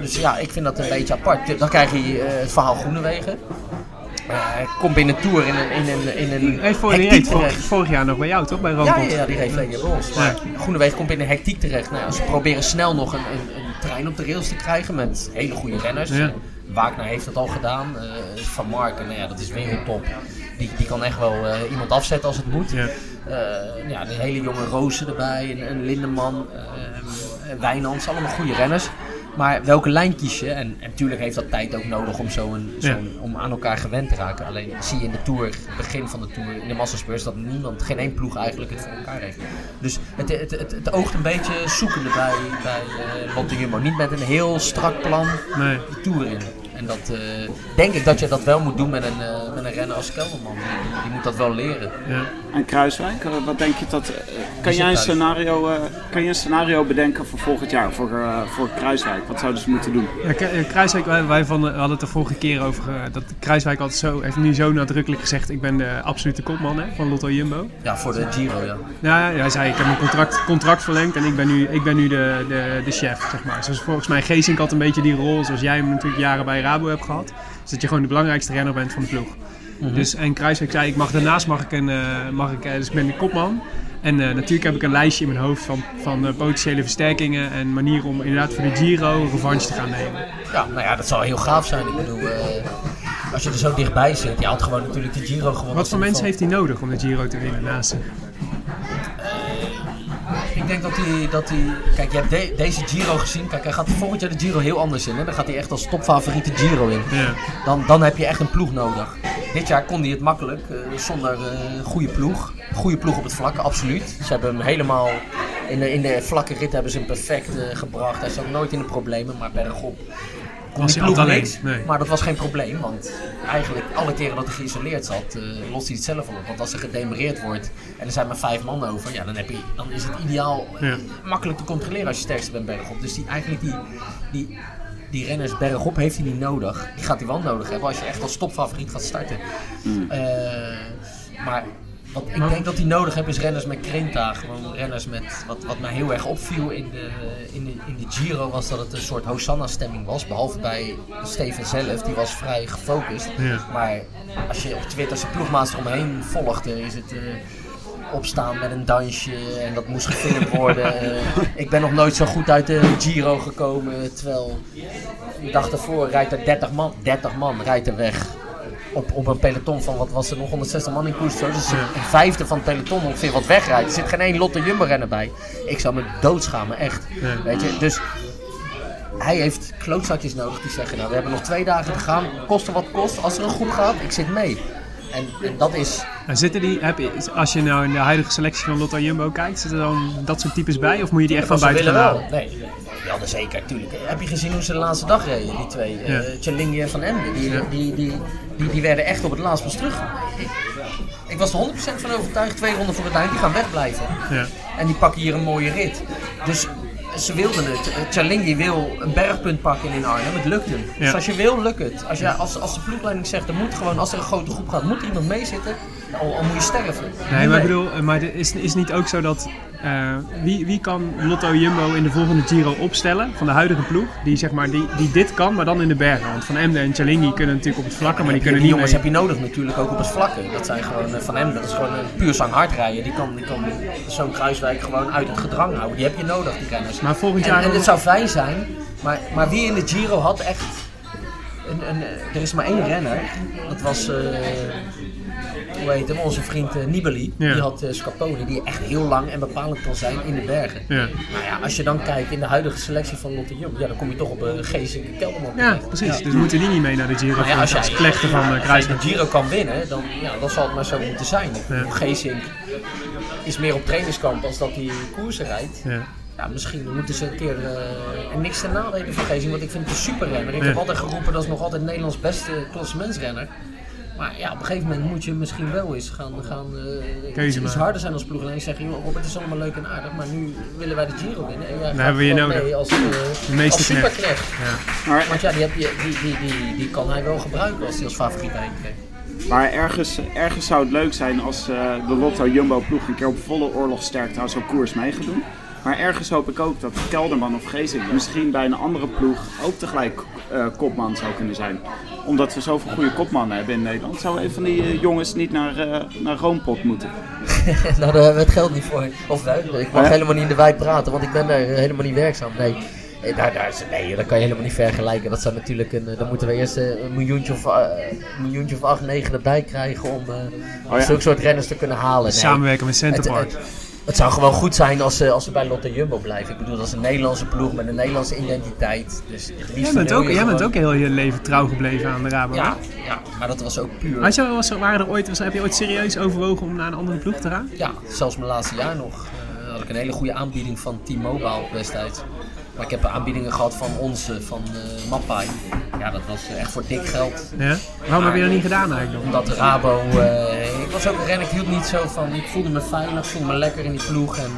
Dus ja, ik vind dat een beetje apart. Dan krijg je eh, het verhaal Groenewegen. Eh, Hij komt binnen de Tour in een, in een, in een voor, hectiek reed vorig, terecht. vorig jaar nog bij jou toch? Bij Ja, Roompot? ja, ja, die reed jaar bij ons. Maar Groenewegen komt in een hectiek terecht. Nou, ja, ze proberen snel nog een trein op de rails te krijgen met hele goede renners. Ja. Wagner heeft dat al gedaan. Eh, Van Marken, nou ja, dat is wereldtop. Die, die kan echt wel eh, iemand afzetten als het moet. Ja. Eh, ja, de hele jonge Rozen erbij, en, en Lindeman, eh, en Wijnands, allemaal goede renners. Maar welke lijn kies je? En, en natuurlijk heeft dat tijd ook nodig om, zo een, zo'n- om aan elkaar gewend te raken. Alleen zie je in de Tour, begin van de Tour, in de massaspeurs, dat niemand, geen één ploeg eigenlijk het voor elkaar heeft. Dus het, het, het, het oogt een beetje zoekende bij, bij eh, Lotte Jumbo. Niet met een heel strak plan Nee. de Tour in. En dat eh, denk ik dat je dat wel moet doen met een, eh, met een renner als Kelderman. Die, die moet dat wel leren. Ja. En Kruiswijk, eh, wat denk je dat... kan jij een scenario, eh, kan je een scenario bedenken voor volgend jaar, voor, eh, voor Kruiswijk? Wat zouden ze moeten doen? Ja, Kruiswijk, wij, wij van, hadden het de vorige keer over dat Kruiswijk altijd zo, heeft nu zo nadrukkelijk gezegd: ik ben de absolute kopman hè, van Lotto Jumbo. Ja, voor de Giro, ja. Ja, ja, hij zei: ik heb mijn contract, contract verlengd en ik ben nu, ik ben nu de, de, de chef, zeg maar. Zoals volgens mij Geesink had een beetje die rol, zoals jij hem natuurlijk jaren bij Rabo hebt gehad. Dus dat je gewoon de belangrijkste renner bent van de ploeg. Dus, en Kruiswijk zei: ik mag, daarnaast mag ik een, eh, mag ik, eh, dus ik ben de kopman. En eh, natuurlijk heb ik een lijstje in mijn hoofd van, van potentiële versterkingen en manieren om inderdaad voor de Giro revanche te gaan nemen. Ja, nou ja, dat zou heel gaaf zijn. Ik bedoel, als je er zo dichtbij zit, je had gewoon natuurlijk de Giro gewonnen. Wat voor mensen heeft hij nodig om de Giro te winnen naast zich? Ik denk dat hij, dat hij kijk, je hebt de- deze Giro gezien. Kijk, hij gaat volgend jaar de Giro heel anders in. Hè? Dan gaat hij echt als topfavoriet de Giro in. Ja. Dan, dan heb je echt een ploeg nodig. Dit jaar kon hij het makkelijk, eh, zonder eh goede ploeg. Goede ploeg op het vlak, absoluut. Ze hebben hem helemaal, in de, in de vlakke rit hebben ze hem perfect eh, gebracht. Hij zat nooit in de problemen, maar bergop kon Was die hij ploeg altijd niks. alleen? Nee. Maar dat was geen probleem, want eigenlijk alle keren dat hij geïsoleerd zat, eh, lost hij het zelf op. Want als er gedemereerd wordt en er zijn maar vijf man over, ja, dan, heb je, dan is het ideaal eh, Ja. makkelijk te controleren als je sterkste bent bergop. Dus die, eigenlijk die, die, die renners bergop heeft hij niet nodig. Die gaat hij wel nodig hebben als je echt als topfavoriet gaat starten. Eh, maar wat ik denk dat hij nodig heeft is renners met Krenta. Gewoon renners met, wat, wat mij heel erg opviel in de, in, de, in de Giro was dat het een soort Hosanna-stemming was. Behalve bij Steven zelf, die was vrij gefocust. Ja. Maar als je op Twitter zijn ploegmaats eromheen volgt, is het... eh, opstaan met een dansje en dat moest gefilmd worden. Eh, ik ben nog nooit zo goed uit de Giro gekomen, terwijl de dag daarvoor rijdt er 30 man, 30 man rijdt er weg. Op, op een peloton van, wat was er nog, 160 man in koers. zo. Dus een vijfde van het peloton ongeveer wat wegrijdt. Er zit geen één Lotte Jumbo renner bij. Ik zou me doodschamen, echt. Weet je, dus hij heeft klootzakjes nodig die zeggen, nou we hebben nog twee dagen te gaan. Koste wat kost, als er een groep gaat, ik zit mee. En, en dat is, En zitten die, heb je, als je nou in de huidige selectie van Lotto Jumbo kijkt, zitten er dan dat soort types bij? Of moet je die echt van buiten gaan halen? nee, die hadden zeker, tuurlijk. Heb je gezien hoe ze de laatste dag reden, die twee? Ja. Eh en Van Emden. Die, Ja. die, die, die, die werden echt op het laatst pas terug. Ik, ik was er 100% van overtuigd, twee ronden voor het eind, die gaan wegblijven. Ja. En die pakken hier een mooie rit. Dus ze wilden het. Eh, Tjalingi wil een bergpunt pakken in Arnhem, het lukt hem. Dus Ja. als je wil, lukt het. Als, je, als, als de ploegleiding zegt, er moet gewoon, als er een grote groep gaat, moet er iemand meezitten, al, al moet je sterven. Nee, maar ik bedoel, eh, maar het is, is niet ook zo dat. Eh, wie, wie kan Lotto Jumbo in de volgende Giro opstellen van de huidige ploeg? Die, zeg maar, die, die dit kan, maar dan in de bergen. Want Van Emden en Chalingi kunnen natuurlijk op het vlakke, maar die kunnen die niet jongens mee. heb je nodig natuurlijk ook op het vlakke. Dat zijn gewoon eh, van hem, dat is gewoon een puur zang hard rijden. Die kan, die kan zo'n Kruiswijk gewoon uit het gedrang houden. Die heb je nodig, die renners. Maar volgend en, jaar en het zou fijn zijn, maar, maar wie in de Giro had echt... Een, een, er is maar één renner, dat was... eh, hoe heet hem, onze vriend eh, Nibali. Ja. Die had eh, Scarponi, die echt heel lang en bepalend kan zijn in de bergen. Ja. Nou ja, als je dan kijkt in de huidige selectie van Lotte Jumbo, ja, dan kom je toch op een Geesink en Kelderman Ja, precies. Dus moeten die niet mee naar de Giro Maar ja, als als jij klechter van eh, als Kruiswijk. de Giro kan winnen, dan, ja, dan zal het maar zo moeten zijn. Geesink is meer op trainingskamp als dat hij koersen rijdt. Ja. Ja, misschien moeten ze een keer... eh, en niks ten nadele van Geesink, want ik vind het een superrenner. Ik heb altijd geroepen, dat is nog altijd Nederlands beste klassementsrenner. Maar ja, op een gegeven moment moet je misschien wel eens gaan, gaan eh, Keuze iets, iets harder zijn als ploeg. En zeggen, joh, Rob, het is allemaal leuk en aardig, maar nu willen wij de Giro winnen. En jij hebben we je gewoon nodig. mee als, eh, meeste als knecht. superknecht. Maar, Want ja, die, heb je, die, die, die, die kan hij wel gebruiken als hij als favoriet krijgt. maar ergens, ergens zou het leuk zijn als eh, de Lotto Jumbo ploeg een keer op volle oorlogsterkte aan zo'n koers mee gaat doen. Maar ergens hoop ik ook dat Kelderman of Geesink misschien bij een andere ploeg ook tegelijk eh, kopman zou kunnen zijn. Omdat we zoveel goede kopmannen hebben in Nederland, zou een van die eh, jongens niet naar, eh naar Roompot moeten. nou, daar hebben we het geld niet voor. Of ik mag helemaal niet in de wijk praten, want ik ben daar helemaal niet werkzaam. Nee, Eh, daar, daar is, nee dat kan je helemaal niet vergelijken. Dat zou natuurlijk een, dan moeten we eerst een miljoentje of, miljoentje of acht, negen erbij krijgen om eh ja. zulke soort renners te kunnen halen. Nee. Samenwerken met Centerpark. het- het zou gewoon goed zijn als ze, als ze bij Lotte Jumbo blijven. Ik bedoel, dat is een Nederlandse ploeg met een Nederlandse identiteit. Dus het liefst Jij bent, ook, je jij bent ook heel je leven trouw gebleven aan de Rabo. Ja, ja, maar dat was ook puur. Had je, was, er- waren er ooit, was, heb je ooit serieus overwogen om naar een andere ploeg te gaan? Ja, zelfs mijn laatste jaar nog eh, had ik een hele goede aanbieding van T-Mobile destijds. Maar ik heb aanbiedingen gehad van onze, van eh Mappai. Ja, dat was eh, echt voor dik geld. Ja? Waarom heb je dat niet gedaan eigenlijk? Omdat de Rabo, eh, ik was ook een renner, ik hield niet zo van, ik voelde me veilig, voelde me lekker in die ploeg en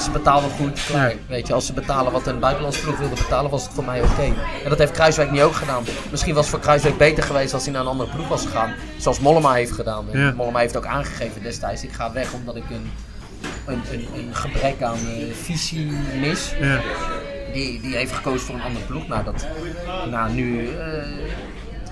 ze betaalden goed. Klaar. Ja. Weet je, als ze betalen wat een buitenlandse ploeg wilde betalen, was het voor mij oké. En dat heeft Kruiswijk niet ook gedaan. Misschien was het voor Kruiswijk beter geweest als hij naar een andere ploeg was gegaan. Zoals Mollema heeft gedaan. Ja. Mollema heeft ook aangegeven destijds, ik ga weg omdat ik een, een, een, een gebrek aan visie mis. Ja. Die, die heeft gekozen voor een andere ploeg. Nou, dat, nou nu eh,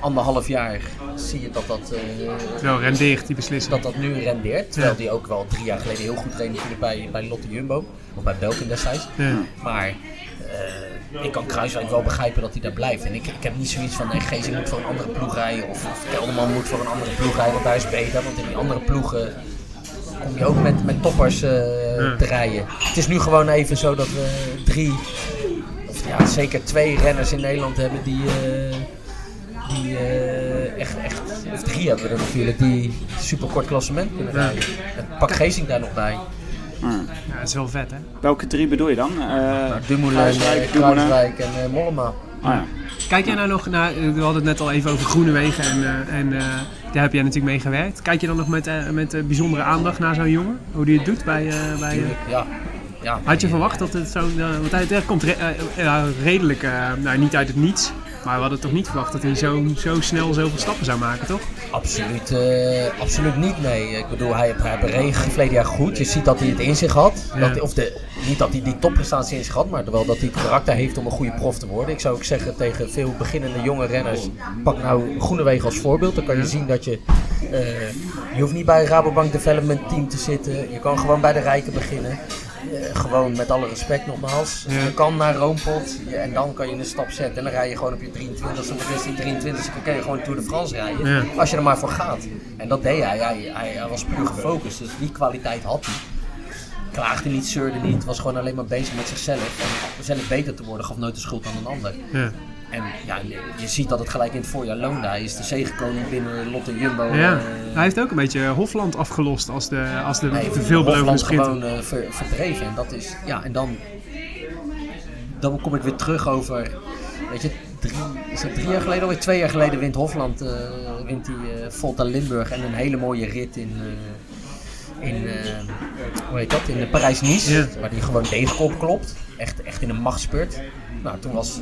anderhalf jaar zie je dat dat, eh, Wel rendeert die beslissing. dat dat nu rendeert. Terwijl die ook wel drie jaar geleden heel goed natuurlijk bij, bij Lotte Jumbo. Of bij Belkin destijds. Ja. Maar eh, ik kan Kruiswijk wel begrijpen dat hij daar blijft. En ik, ik heb niet zoiets van, nee, Geesing moet voor een andere ploeg rijden. Of, of Kelderman moet voor een andere ploeg rijden, want daar is beter. Want in die andere ploegen kom je ook met, met toppers te rijden. Het is nu gewoon even zo dat we drie, ja, zeker twee renners in Nederland hebben die... eh, die eh, echt, echt, of drie hebben we er natuurlijk, die super kort klassement kunnen rijden. En pak Geesing daar nog bij. ja, dat is wel vet hè? Welke drie bedoel je dan? Eh Dumoulin, Kruiswijk, en Mollema. Ja. Kijk jij nou nog naar, we hadden het net al even over Groenewegen en, eh, en eh, daar heb jij natuurlijk mee gewerkt. Kijk je dan nog met, met bijzondere aandacht naar zo'n jongen? Hoe die het doet bij... eh, bij Tuurlijk, ja. Ja. had je verwacht dat het zo'n... eh, want hij, hij komt re- eh, ja, redelijk, eh, nou niet uit het niets, maar we hadden toch niet verwacht dat hij zo, zo snel zoveel stappen zou maken, toch? Absoluut, eh, absoluut niet, nee. Ik bedoel, hij, hij bereed verleden jaar goed. Je ziet dat hij het in zich had. Ja. Dat, of de, niet dat hij die topprestatie in zich had, maar wel dat hij het karakter heeft om een goede prof te worden. Ik zou ook zeggen tegen veel beginnende jonge renners, pak nou Groenewegen als voorbeeld. Dan kan je zien dat je, eh, je hoeft niet bij een Rabobank Development Team te zitten. Je kan gewoon bij de Rijken beginnen. Eh, gewoon met alle respect nogmaals. Ja. Je kan naar Roompot ja, en dan kan je een stap zetten. En dan rij je gewoon op je 23 of is die 23 dan kan je gewoon Tour de France rijden. Ja. Als je er maar voor gaat. En dat deed hij. Hij, hij, hij was puur gefocust. Dus die kwaliteit had hij. Klaagde niet, zeurde niet. Was gewoon alleen maar bezig met zichzelf. En zelf beter te worden. Gaf nooit de schuld aan een ander. En ja, je, ziet dat het gelijk in het voorjaar loonde. Hij is de zegenkoning binnen Lotte Jumbo. Ja. eh, Hij heeft ook een beetje Hofland afgelost als de, als de, Nee, de veelbelovende sprinter. gewoon eh, ver- verdreven. En dat is, ja, en dan, dan kom ik weer terug over, weet je, drie, is het drie jaar geleden, alweer twee jaar geleden wint Hofland, eh, wint hij eh, Volta Limburg en een hele mooie rit in, in eh, hoe heet dat, in de Parijs-Nice, Ja. waar hij gewoon degenkop klopt. Echt, echt in een machtspurt. Nou, toen was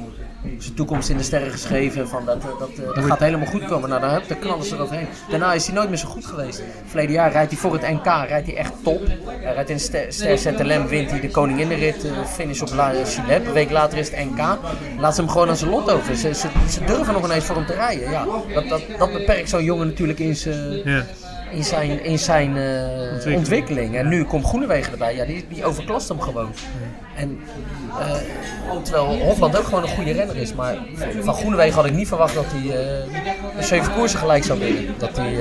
zijn toekomst in de sterren geschreven van dat, eh, dat, eh, dat gaat helemaal goed komen. Nou, dan, hup, dan knallen ze eroverheen. Daarna is hij nooit meer zo goed geweest. Verleden jaar rijdt hij voor het NK, rijdt hij echt top. Hij rijdt in Ster, Ster ZLM, wint hij de koninginnenrit, eh, finish op La. Een week later is het NK. Laat ze hem gewoon aan zijn lot over. Ze, ze, ze durven nog ineens voor hem te rijden. Ja, dat, dat, dat beperkt zo'n jongen natuurlijk in zijn Ja. In zijn, in zijn eh, Ontwikkeling. ontwikkeling. En nu komt Groenewegen erbij. Ja, die, die overklast hem gewoon. En eh, terwijl Hofland ook gewoon een goede renner is. Maar van Groenewegen had ik niet verwacht dat hij eh, zeven koersen gelijk zou winnen. Dat hij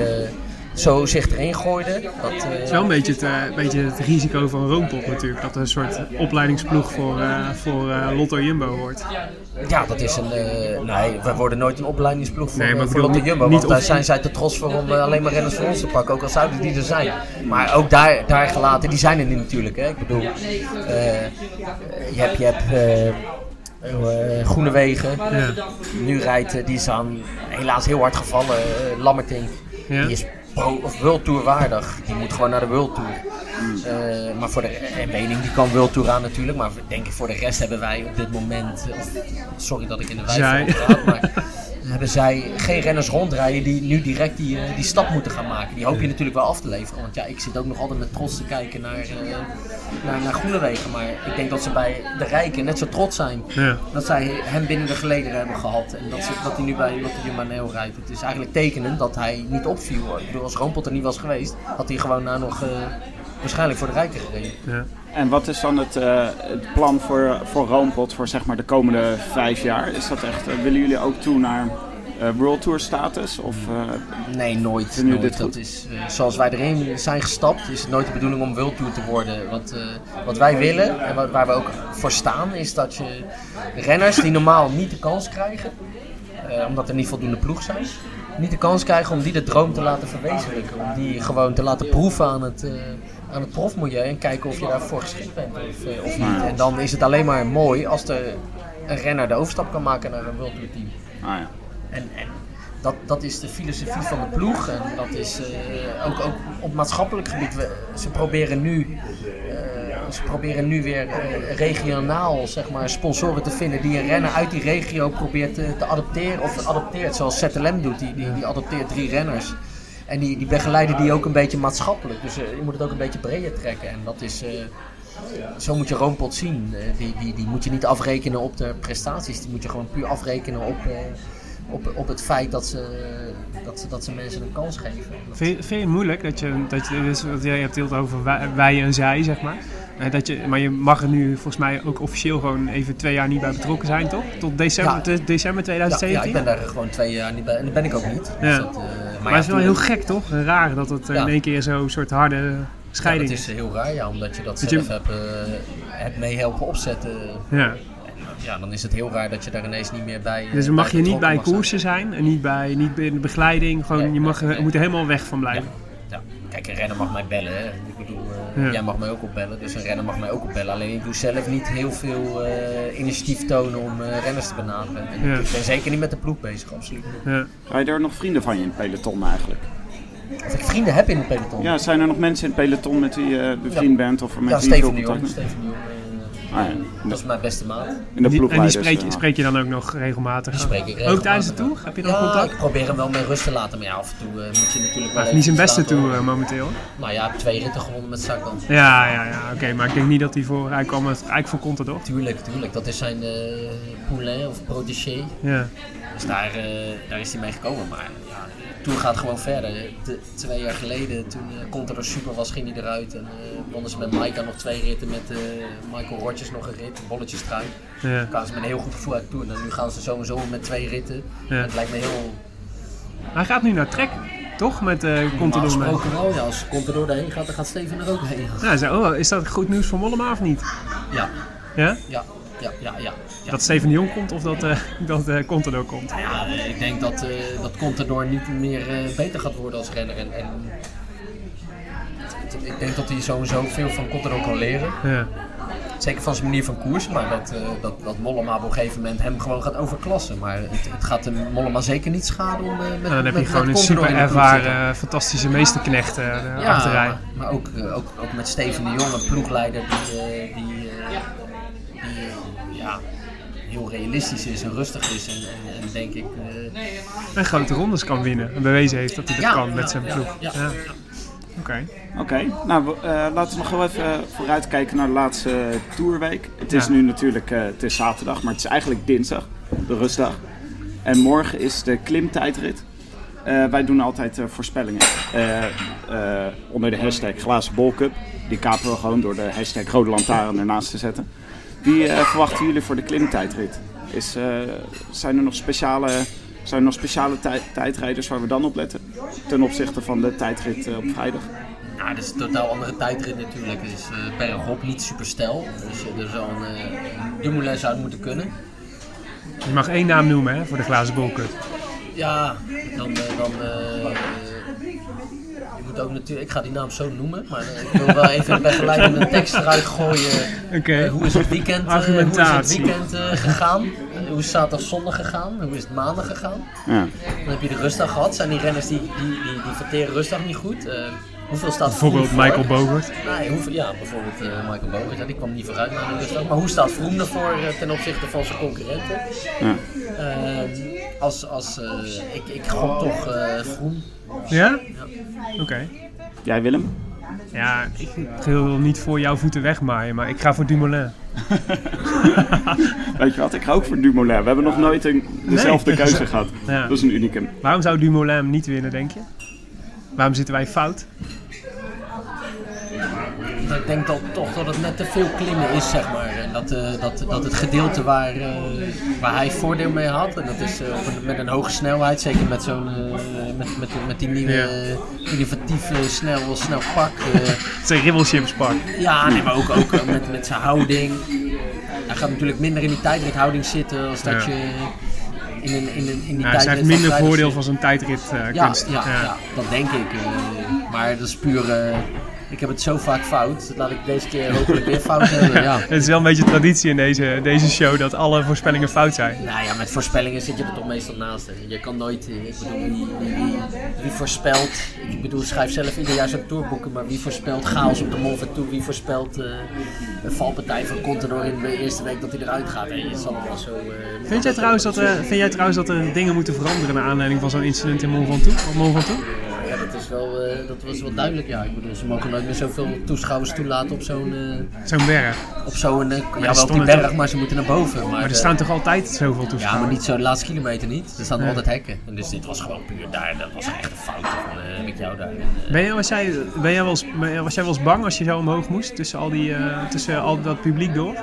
zo zich erin gooide. Dat, eh, Het is wel een beetje het, eh, beetje het risico van Roompot natuurlijk. Dat er een soort opleidingsploeg voor, eh, voor eh, Lotto Jumbo wordt. ja, dat is een... eh, nee, we worden nooit een opleidingsploeg voor, Nee, maar eh, voor niet- Jumbo. want daar zijn zij te trots voor om eh, alleen maar renners voor ons te pakken. Ook al zouden die er zijn. Maar ook daar, daar gelaten, die zijn er niet natuurlijk. Hè. Ik bedoel, eh, je hebt... Je hebt eh, eh, Groenewegen, Ja. nu rijdt, eh, die is aan helaas heel hard gevallen, eh, Lammertink. Ja. Die is pro of World Tour waardig. Die moet gewoon naar de World Tour. Eh, maar voor de en Wening die kan World Tour aan natuurlijk. Maar denk ik voor de rest hebben wij op dit moment. eh, Of, sorry dat ik in de wijze praat. Maar hebben zij geen renners rondrijden die nu direct die, eh, die stap moeten gaan maken. Die hoop je natuurlijk wel af te leveren. Want ja, ik zit ook nog altijd met trots te kijken naar, eh naar, naar Groenewegen. Maar ik denk dat ze bij de Rijken net zo trots zijn. Ja. Dat zij hem binnen de gelederen hebben gehad. En dat, ze, dat hij nu bij Lotte Jumbo rijdt. Het is eigenlijk tekenend dat hij niet opviel. Ik bedoel, als Roompot er niet was geweest, had hij gewoon nou nog eh, waarschijnlijk voor de Rijken gereden. Ja. En wat is dan het, eh, het plan voor, voor Roompot voor zeg maar de komende vijf jaar? Is dat echt, eh, willen jullie ook toe naar eh, World Tour status? Of, Nee, nooit. Dit? Dat is, zoals wij erin zijn gestapt, is het nooit de bedoeling om World Tour te worden. Wat, wat wij willen en wat, waar we ook voor staan, is dat je renners die normaal niet de kans krijgen, omdat er niet voldoende ploeg zijn, niet de kans krijgen om die de droom te laten verwezenlijken. Om die gewoon te laten proeven aan het, aan het profmilieu en kijken of je daarvoor geschikt bent of, eh, of niet. En dan is het alleen maar mooi als de, een renner de overstap kan maken naar een World Tour team. ah, ja. En, en dat, dat is de filosofie van de ploeg. En dat is eh, ook, ook op maatschappelijk gebied. We, ze, proberen nu, eh, ze proberen nu weer regionaal zeg maar, sponsoren te vinden die een renner uit die regio probeert te, te adopteren. Of adopteert, zoals ZLM doet. Die, die, die adopteert drie renners. En die, die begeleiden die ook een beetje maatschappelijk. Dus eh, je moet het ook een beetje breder trekken. En dat is... eh, zo moet je Roompot zien. Eh, die, die, die moet je niet afrekenen op de prestaties. Die moet je gewoon puur afrekenen op, eh, op, op het feit dat ze, dat, ze, dat ze mensen een kans geven. Vind, je- vind je het moeilijk dat je, dat je dus, jij hebt het over wij, wij en zij, zeg maar. Dat je, maar je mag er nu volgens mij ook officieel gewoon even twee jaar niet bij betrokken zijn, toch? Tot december, Ja. de- december ja, ja, 2017? ik ben daar gewoon twee jaar niet bij. En dat ben ik ook niet. Ja. dat, eh, maar het is wel heel gek, toch? Raar dat het eh, in één keer zo'n soort harde scheiding is. is heel raar, ja, omdat je dat Dat zelf je- hebt, eh, hebt mee helpen opzetten. Ja. Ja, dan is het heel raar dat je daar ineens niet meer bij. eh, Dus dan mag je niet bij koersen zijn en niet bij, niet bij de begeleiding. Gewoon, Nee, je, mag, nee, moet er helemaal weg van blijven. ja. Kijk, een renner mag mij bellen. Hè. Ik bedoel, eh, Ja. jij mag mij ook opbellen, dus een renner mag mij ook opbellen. Alleen ik doe zelf niet heel veel eh, initiatief tonen om eh, renners te benaderen. En Ja. Ik ben zeker niet met de ploeg bezig, absoluut niet. Ja. Zijn er nog vrienden van je in het peloton eigenlijk? Of ik vrienden heb in het peloton. Ja, zijn er nog mensen in het peloton met wie je bevriend bent of met Ja, wie je Steven de Jong. Ah, ja. Dat is mijn beste maat. in de Die- en die spreek, je- spreek je dan ook nog regelmatig? Die spreek ik Ook regelmatig, tijdens de tour? Heb je dan Ja, contact? ik probeer hem wel mee rust te laten. Maar ja, af en toe eh, moet je natuurlijk wel Hij heeft niet zijn beste tour eh, momenteel. Nou ja, twee ritten gewonnen met Sagan. Ja, ja, ja. Oké, maar ik denk niet dat hij voor... Hij kwam eigenlijk voor Contador. Tuurlijk, tuurlijk. Dat is zijn eh poulain of protégé. Ja. Dus daar, eh, daar is hij mee gekomen. Maar Tour gaat gewoon verder. De- twee jaar geleden, toen uh, Contador super was, ging hij eruit. En eh wonnen ze met Maika nog twee ritten. Met eh, Michael Rogers nog een rit. Bolletjes trui. Ja. Toen kwamen ze met een heel goed gevoel uit de Tour. En nu gaan ze sowieso met twee ritten. Ja. Het lijkt me heel... Hij gaat nu naar Trek, toch? Met Normaal Contador gesproken wel. Ja, als Contador erheen gaat, dan gaat Steven er ook heen. Ja, oh, is dat goed nieuws voor Mollema of niet? Ja, Ja? ja, ja, ja. ja. ja. Dat Steven de Jong komt of dat, eh dat eh Contador komt? Ja, ik denk dat, eh dat Contador niet meer eh, beter gaat worden als renner. En, en ik denk dat hij sowieso veel van Contador kan leren. Ja. Zeker van zijn manier van koersen. Maar dat, eh, dat, dat Mollema op een gegeven moment hem gewoon gaat overklassen. Maar het, het gaat hem Mollema zeker niet schaden om eh, met, Nou, dan heb met, je gewoon een super ervaren, fantastische meesterknecht eh Ja, achterrij. maar, maar ook, ook, ook met Steven de Jong, een ploegleider die, die, eh, die eh, ja, heel realistisch is en rustig is. En, en, en denk ik. eh, En grote rondes kan winnen. En bewezen heeft dat hij dat Ja, kan met ja, zijn ploeg. ja, Ja. ja. Oké. Oké, nou we- eh, laten we nog wel even vooruitkijken naar de laatste tourweek. Het is Ja. nu natuurlijk eh, het is zaterdag, maar het is eigenlijk dinsdag, de rustdag. En morgen is de klimtijdrit. Eh, wij doen altijd eh, voorspellingen eh, eh, onder de hashtag glazen bolcup. Die kapen we gewoon door de hashtag rode lantaarn ernaast te zetten. Wie eh, verwachten jullie voor de klimtijdrit? Is, eh, zijn er nog speciale, zijn er nog speciale tij- tijdrijders waar we dan op letten? Ten opzichte van de tijdrit eh, op vrijdag? Nou, dat is een totaal andere tijdrit natuurlijk. Het is eh bergop, niet super stijl. Dus er zou een uh, Dumoulin zou moeten kunnen. Je mag één naam noemen hè, voor de glazen bolcup. Ja, dan... eh, dan ook natuurlijk, ik ga die naam zo noemen, maar eh, ik wil wel even een begeleidende tekst eruit gooien. Oké. Eh, hoe is het weekend, eh, hoe is het weekend gegaan? Hoe is zaterdag zondag gegaan? Hoe is het maandag gegaan? Ja. Dan heb je de rustdag gehad. Zijn die renners die, die, die, die verteren rustdag niet goed? Hoeveel staat Bijvoorbeeld Vroom voor? Michael Bogert. Nee, hoeveel, ja, bijvoorbeeld eh, Michael Bogert. Ja, die kwam niet vooruit naar de. Maar hoe staat Vroom ervoor eh, ten opzichte van zijn concurrenten? Ja. Ehm, als, als, eh, ik, ik gok toch eh Vroom. Ja? Oké. Jij Willem? Ja, ik wil niet voor jouw voeten wegmaaien, maar ik ga voor Dumoulin. Weet je wat, ik ga ook voor Dumoulin. We hebben nog nooit een, dezelfde Nee. keuze gehad. Ja. Dat is een unicum. Waarom zou Dumoulin hem niet winnen, denk je? Waarom zitten wij fout? ik denk dat, toch dat het net te veel klimmen is, zeg maar. En dat, eh, dat, dat het gedeelte waar, eh, waar hij voordeel mee had, en dat is eh, met een hoge snelheid, zeker met zo'n met, met, met die nieuwe innovatieve snel, snel pak. Het is een ribbelchips pak. ja, nee, maar ook, ook met, met zijn houding. Hij gaat natuurlijk minder in die tijdrithouding zitten als dat Ja. je in, een, in, een, in die Ja, ze heeft minder voordeel van zo'n tijdrit eh, Ja, kunst. ja, ja. dat denk ik. eh, maar dat is puur... ik heb het zo vaak fout. Dat laat ik deze keer hopelijk weer fout hebben. Ja. Het is wel een beetje traditie in deze, deze show dat alle voorspellingen fout zijn. Nou ja, met voorspellingen zit je er toch meestal naast. Hè. Je kan nooit, eh, ik bedoel, wie, wie, wie, wie voorspelt, ik bedoel, schrijf zelf ieder jaar zo'n tourboeken, maar wie voorspelt chaos op de Mont Ventoux, wie voorspelt eh, een valpartij van Contador in de eerste week dat hij eruit gaat. Zal het wel zo... eh, Vind jij, trouwens dat er, vind jij trouwens dat er dingen moeten veranderen naar aanleiding van zo'n incident in Mont Ventoux? Op Mont Ventoux? Ja, dat, is wel, eh, dat was wel duidelijk, ja. Ik bedoel, ze mogen nooit meer zoveel toeschouwers toelaten op zo'n... eh, Zo'n berg. op zo'n... ja, wel op die berg, toch- maar ze moeten naar boven. Maar, Maar er eh, staan toch altijd zoveel Ja, toeschouwers? maar niet zo de laatste kilometer niet. Er staan Nee. altijd hekken. En dus dit was gewoon puur daar. Dat was echt een fout van met jou daar. En, Ben jij, was, jij, ben jij wel eens, was jij wel eens bang als je zo omhoog moest tussen al, die, tussen al dat publiek door?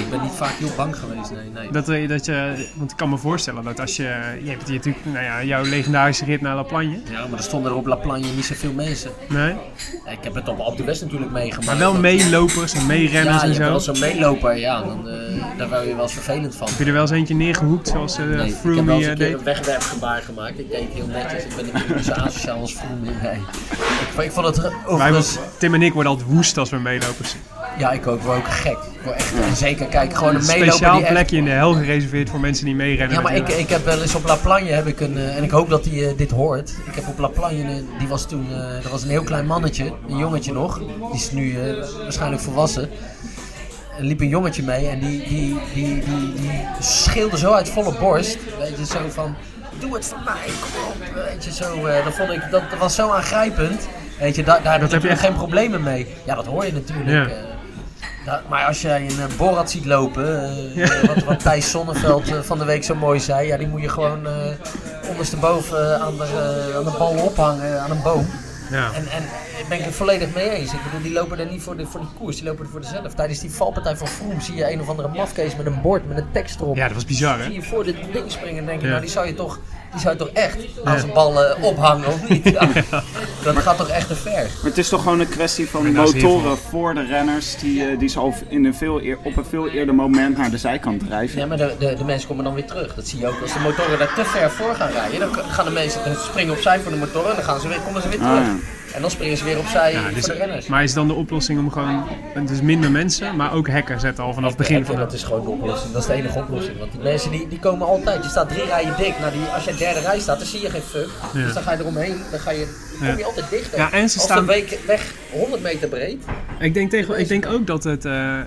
Ik ben niet vaak heel bang geweest. Nee, nee. Dat, eh, dat je, want ik kan me voorstellen dat als je, je hebt hier natuurlijk nou ja, jouw legendarische rit naar La Plagne. Ja, maar er stonden er op La Plagne niet zoveel mensen. Nee? Ik heb het op, op de West natuurlijk meegemaakt. Maar wel meelopers en meerenners Ja, en hebt wel zo. zo'n meeloper. Ja, dan, eh, daar word je wel eens vervelend van. Heb je er wel eens eentje neergehoekt zoals eh Nee, ik heb Froome wel eens een keer deed? een wegwerpgebaar gemaakt. Ik deed het heel netjes. Ik ben natuurlijk niet zo asociaal als Froome. Nee. Ik, ik vond het Wij. Tim en ik worden altijd woest als we meelopers. Ja, ik ook. Ik word ook gek. Ik word echt... En zeker, kijk, gewoon een Een meeloper speciaal echt... plekje in de hel gereserveerd voor mensen die meerennen. Ja, maar ik, natuurlijk. ik heb wel eens op La Plagne heb ik een, eh, en ik hoop dat hij eh, dit hoort. Ik heb op La Plagne, eh, die was toen, dat was een heel klein mannetje, een jongetje nog. Die is nu waarschijnlijk volwassen. Er liep een jongetje mee en die, die, die, die, die schreeuwde zo uit volle borst. Weet je, zo van, doe het voor mij, kom op. Weet je, zo, dat vond ik, dat, dat was zo aangrijpend. Weet je, daar, daar Dat heb je je geen problemen mee. Ja, dat hoor je natuurlijk. Ja. Eh. Ja, maar als jij een uh, Borat ziet lopen, eh, wat, wat Thijs Sonneveld eh, van de week zo mooi zei, ja, die moet je gewoon eh ondersteboven aan, de, eh, aan de bal ophangen, aan een boom. Ja. En, en ben ik het volledig mee eens. Ik bedoel, die lopen er niet voor de, voor de koers, die lopen er voor de zelf. Tijdens die valpartij van Vroom zie je een of andere mafkees met een bord met een tekst erop. ja, dat was bizar Zie hè? je voor dit ding springen en denk je, Ja. nou die zou je toch, die zou je toch echt aan zijn bal eh, ophangen of niet? Ja. Dat gaat toch echt te ver. Maar het is toch gewoon een kwestie van motoren voor de renners die, eh, die ze al in een veel eer- op een veel eerder moment naar de zijkant drijven. Ja, maar de, de, de mensen komen dan weer terug. Dat zie je ook. Als de motoren daar te ver voor gaan rijden, dan gaan de mensen dan springen opzij voor de motoren en dan gaan ze weer, komen ze weer Ah, terug. ja. En dan springen ze weer opzij Ja, dus- voor de renners. maar is dan de oplossing om gewoon, dus minder mensen, maar ook hekken zetten al vanaf het begin Hekken, van dat is gewoon de oplossing. Dat is de enige oplossing. Want die mensen die, die komen altijd. Je staat drie rijen dik. Nou, die, als je derde rij staat, dan zie je geen fuck. Ja. Dus dan ga je eromheen. Dan, ga je, dan kom je altijd dichter. Ja, en ze als staan- de week, weg 100 meter breed. Ik denk, tegen, ik denk ook dat het, eh,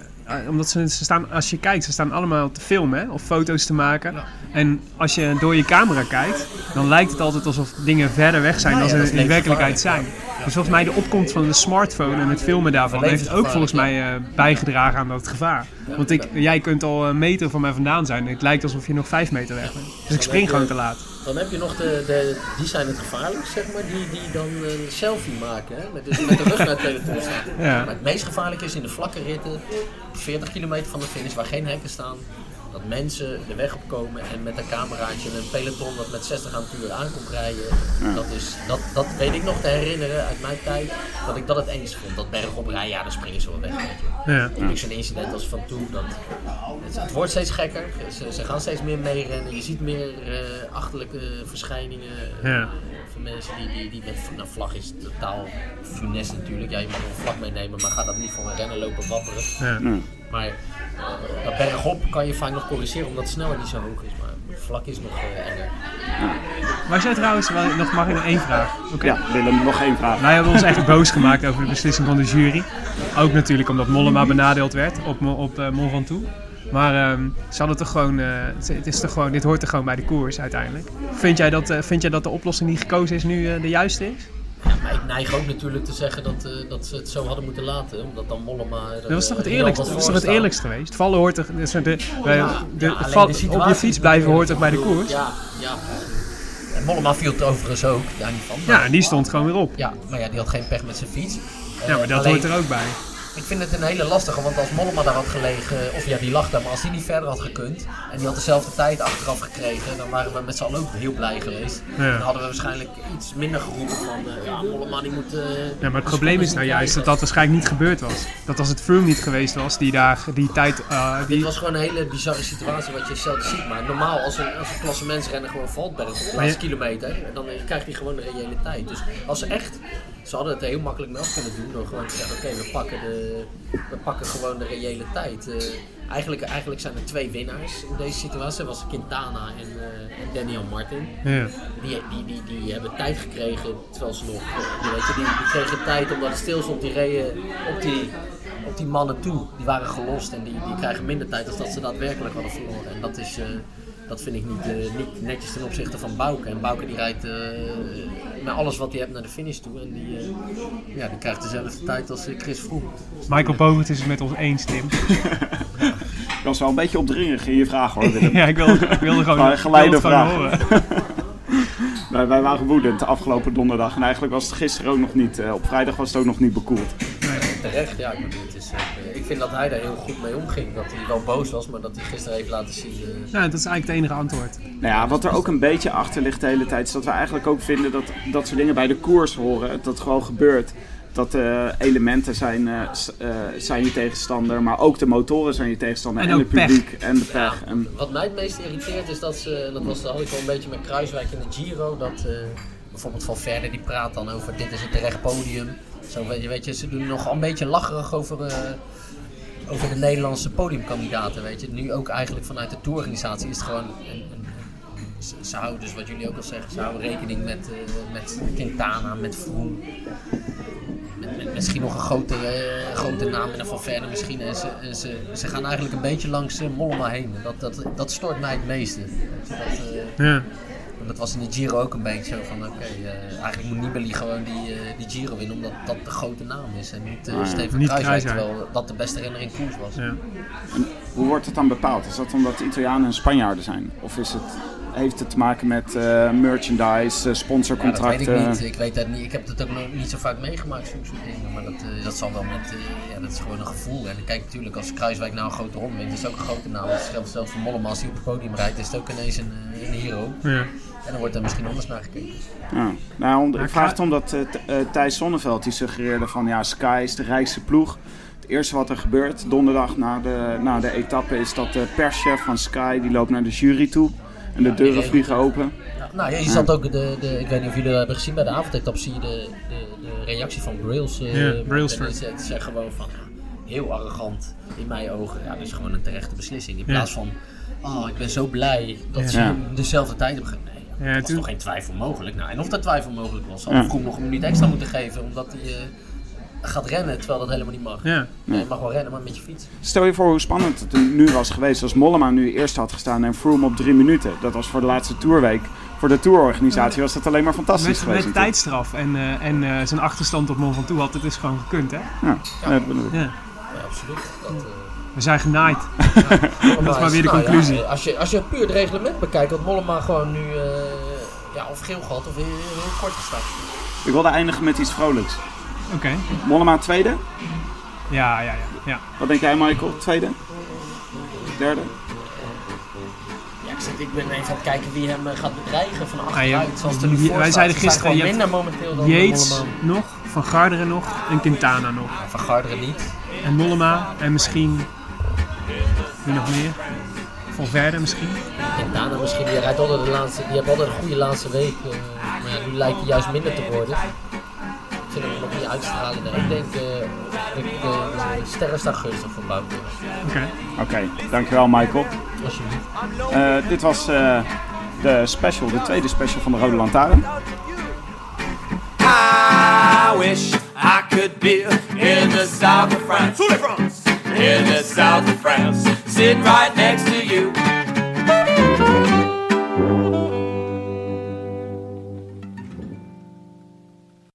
omdat ze, ze staan, als je kijkt, ze staan allemaal te filmen hè, of foto's te maken. Ja. En als je door je camera kijkt, dan lijkt het altijd alsof dingen verder weg zijn Ja, dan ze in werkelijkheid zijn. Dus volgens mij de opkomst van de smartphone en het filmen daarvan heeft ook volgens mij eh, bijgedragen aan dat gevaar. Want ik, jij kunt al een meter van mij vandaan zijn. Het lijkt alsof je nog vijf meter weg bent. Dus ik spring gewoon te laat. Dan heb je nog de, de die zijn het gevaarlijk, zeg maar, die, die dan een selfie maken. Hè? Met, de, met de rug naar het peloton staan. Ja. Maar het meest gevaarlijke is in de vlakke ritten, 40 kilometer van de finish, waar geen hekken staan. Dat mensen de weg opkomen en met een cameraatje een peloton dat met 60 aan het uur aankomt rijden. Dat, is, dat, dat weet ik nog te herinneren uit mijn tijd. Dat ik dat het eens vond. Dat bergop rijden, ja, dan springen ze wel weg. Weet je. Ja. Ik zo'n incident als van toen. Dat, het, het wordt steeds gekker. Ze, ze gaan steeds meer meerennen. Je ziet meer eh, achterlijke verschijningen. eh, Ja. van mensen die, die, die met nou, vlag is totaal funest natuurlijk. Ja, je mag een vlag meenemen, maar ga dat niet voor een rennen lopen wapperen. Maar dat bergop kan je vaak nog corrigeren omdat de snelheid niet zo hoog is. Maar vlak is nog eh, enger. Was jij trouwens, wel- nog, mag ik nog één vraag? Oké. Ja, Willem, nog één vraag. Wij hebben ons echt boos gemaakt over de beslissing van de jury. Ook natuurlijk omdat Mollema benadeeld werd op, op eh, Mont Ventoux. Maar ehm, ze hadden toch gewoon, eh, het- het is toch gewoon, dit hoort er gewoon bij de koers uiteindelijk. Vind jij dat, eh, vind jij dat de oplossing die gekozen is nu eh, de juiste is? Ja, maar ik neig ook natuurlijk te zeggen dat, eh, dat ze het zo hadden moeten laten. Omdat dan Mollema... er, Dat was toch het eh, eerlijkste, dat was toch het eerlijkste geweest? Vallen hoort toch, dus de, de, Ja, de- ja, val- de op je fiets blijven hoort toch bij de koers? Ja, ja. En Mollema viel het overigens ook, daar niet van. Ja, en die stond gewoon weer op. Ja, maar ja, die had geen pech met zijn fiets. Ja, maar dat alleen- hoort er ook bij. Ik vind het een hele lastige, want als Mollema daar had gelegen, of ja, die lag daar, maar als die niet verder had gekund en die had dezelfde tijd achteraf gekregen, dan waren we met z'n allen ook heel blij geweest. Ja. Dan hadden we waarschijnlijk iets minder geroepen van, eh, ja, Mollema die moet... eh, Ja, maar het probleem is nou juist dat dat waarschijnlijk niet gebeurd was. Dat als het Froome niet geweest was, die daar die tijd... Dit die, was gewoon een hele bizarre situatie wat je zelden ziet. Maar normaal, als een, als een klassementsrenner gewoon valt bij de laatste je- kilometer, dan krijgt hij gewoon de reële tijd. Dus als ze echt, ze hadden het heel makkelijk af kunnen doen door gewoon te zeggen, oké, we pakken de, we pakken gewoon de reële tijd. Eh, eigenlijk, eigenlijk zijn er twee winnaars in deze situatie. Dat was Quintana en, eh, en Daniel Martin. ja. Die, die, die, die hebben tijd gekregen terwijl ze nog. Die, weet je, die, die kregen tijd omdat het stil stond. Die reden op die, op die mannen toe. Die waren gelost en die, die krijgen minder tijd dan dat ze daadwerkelijk hadden verloren. En dat, is, eh, dat vind ik niet, eh, niet netjes ten opzichte van Bouke. En Bouke die rijdt eh, met alles wat hij heeft naar de finish toe. En die, eh, ja, die krijgt dezelfde tijd als Chris Froome. Michael Bogert is het met ons eens, Tim. Ik was wel een beetje opdringerig in je vraag hoor, Willem. ja, ik wilde, ik wilde gewoon, ik geleide vraag. horen. wij, wij waren woedend de afgelopen donderdag. En eigenlijk was het gisteren ook nog niet, eh, op vrijdag was het ook nog niet bekoeld. Terecht, ja. Ik, bedoel, het is, eh, ik vind dat hij daar heel goed mee omging. Dat hij wel boos was, maar dat hij gisteren heeft laten zien. eh, Ja, dat is eigenlijk het enige antwoord. Nou ja, wat er ook een beetje achter ligt de hele tijd, is dat we eigenlijk ook vinden dat dat soort dingen bij de koers horen. Dat het gewoon gebeurt. Dat de elementen zijn, eh, s- eh, zijn je tegenstander, maar ook de motoren zijn je tegenstander. En En, het publiek en de Ja, pech. En, wat mij het meest irriteert is dat ze, dat was, dat had ik wel een beetje met Kruiswijk in de Giro, dat eh, bijvoorbeeld Van Verder die praat dan over dit is een terecht podium. Zo, weet, je, ze doen nog een beetje lacherig over, eh, over de Nederlandse podiumkandidaten. Weet je. Nu ook eigenlijk vanuit de tourorganisatie is het gewoon. Een, een, ze, houden dus wat jullie ook al zeggen, ze houden rekening met, eh, met Quintana, met Froome. Met, misschien nog een grotere, eh, grote naam en Van Verder misschien. En ze, ze, ze gaan eigenlijk een beetje langs eh, Mollema heen. Dat, dat, dat stoort mij het meeste. Eh, Ja. Dat was in de Giro ook een beetje zo van, oké, eh, eigenlijk moet Nibali gewoon die, eh, die Giro winnen, omdat dat de grote naam is. En niet uh, ja. Steven Niet Kruiswijk. terwijl dat de beste renner in koers was. Ja. hoe wordt het dan bepaald? Is dat omdat de Italianen en Spanjaarden zijn? Of is het, heeft het te maken met eh, merchandise, eh, Ja, dat weet ik sponsorcontracten? niet. Ik weet dat niet. Ik heb het ook nog niet zo vaak meegemaakt, zo'n soort dingen. Maar dat, dat zal wel met, eh, ja, dat is gewoon een gevoel. En kijk, natuurlijk, als Kruiswijk nou een grote ronde wint, is het ook een grote naam. Het geldt zelfs voor Mollema, als hij op het podium rijdt, is het ook ineens een, een hero. Ja. En dan wordt er misschien anders naar gekeken. Ja. Nou, om- ik vraag het omdat eh, eh, Thijs Sonneveld die suggereerde van ja, Sky is de rijkste ploeg. Het eerste wat er gebeurt donderdag na de, na de etappe is dat de perschef van Sky die loopt naar de jury toe. En de deuren vliegen open. Nou ja, je zat ook, de, de, ik weet niet of jullie dat hebben gezien bij de avondetap, zie je de, de, de reactie van Brails. eh, die zegt- zegt gewoon van, heel arrogant in mijn ogen. Ja, dat is gewoon een terechte beslissing. In Ja. plaats van, oh, ik ben zo blij dat ze Ja. dezelfde tijd hebben gegeven. Ja, er was toen- toch geen twijfel mogelijk? Nou, en of dat twijfel mogelijk was, had. Vroom nog een minuut extra moeten geven, omdat hij eh, gaat rennen, terwijl dat helemaal niet mag. Ja. Nee, je mag wel rennen, maar met je fiets. Stel je voor hoe spannend het nu was geweest als Mollema nu eerst had gestaan en Froome op drie minuten. Dat was voor de laatste tourweek. Voor de tourorganisatie was dat alleen maar fantastisch Met, geweest. met tijdstraf en, eh, en eh, zijn achterstand op Mont Ventoux had het dus gewoon gekund, hè? Ja, ja, dat bedoel ik. Ja. Ja, absoluut. Dat, eh, We zijn genaaid. dat is maar weer de conclusie. als, je, als je puur het reglement bekijkt, had Mollema gewoon nu eh, ja, of geel gehad of heel, heel kort gestart. Ik wilde eindigen met iets vrolijks. Oké. Mollema tweede. Ja, ja, ja. ja. Wat denk jij Michael? Tweede? Derde? Ja, ik, zit, ik ben even aan het kijken wie hem eh, gaat bedreigen van Ah, achteruit. ja, zoals er nu wij voor zeiden gisteren, je minder momenteel dan Yates nog, Van Garderen nog en Quintana nog. Ja, van Garderen niet. En Mollema en misschien... Wie nog meer? Van Verder misschien? Quintana misschien, die rijdt altijd de laatste, die heeft altijd een goede laatste week. eh, maar ja, nu lijkt hij juist minder te worden. Ik vind hem nog niet uitstralen. Nee, ik denk, eh de, de, de sterren staan gunstig voor Bouke. Oké. Oké, dankjewel Michael. Alsjeblieft. Eh, dit was eh, de special, de tweede special van de Rode Lantaarn. I wish I could be in the south of France. In the south of France. Sitting right next to you.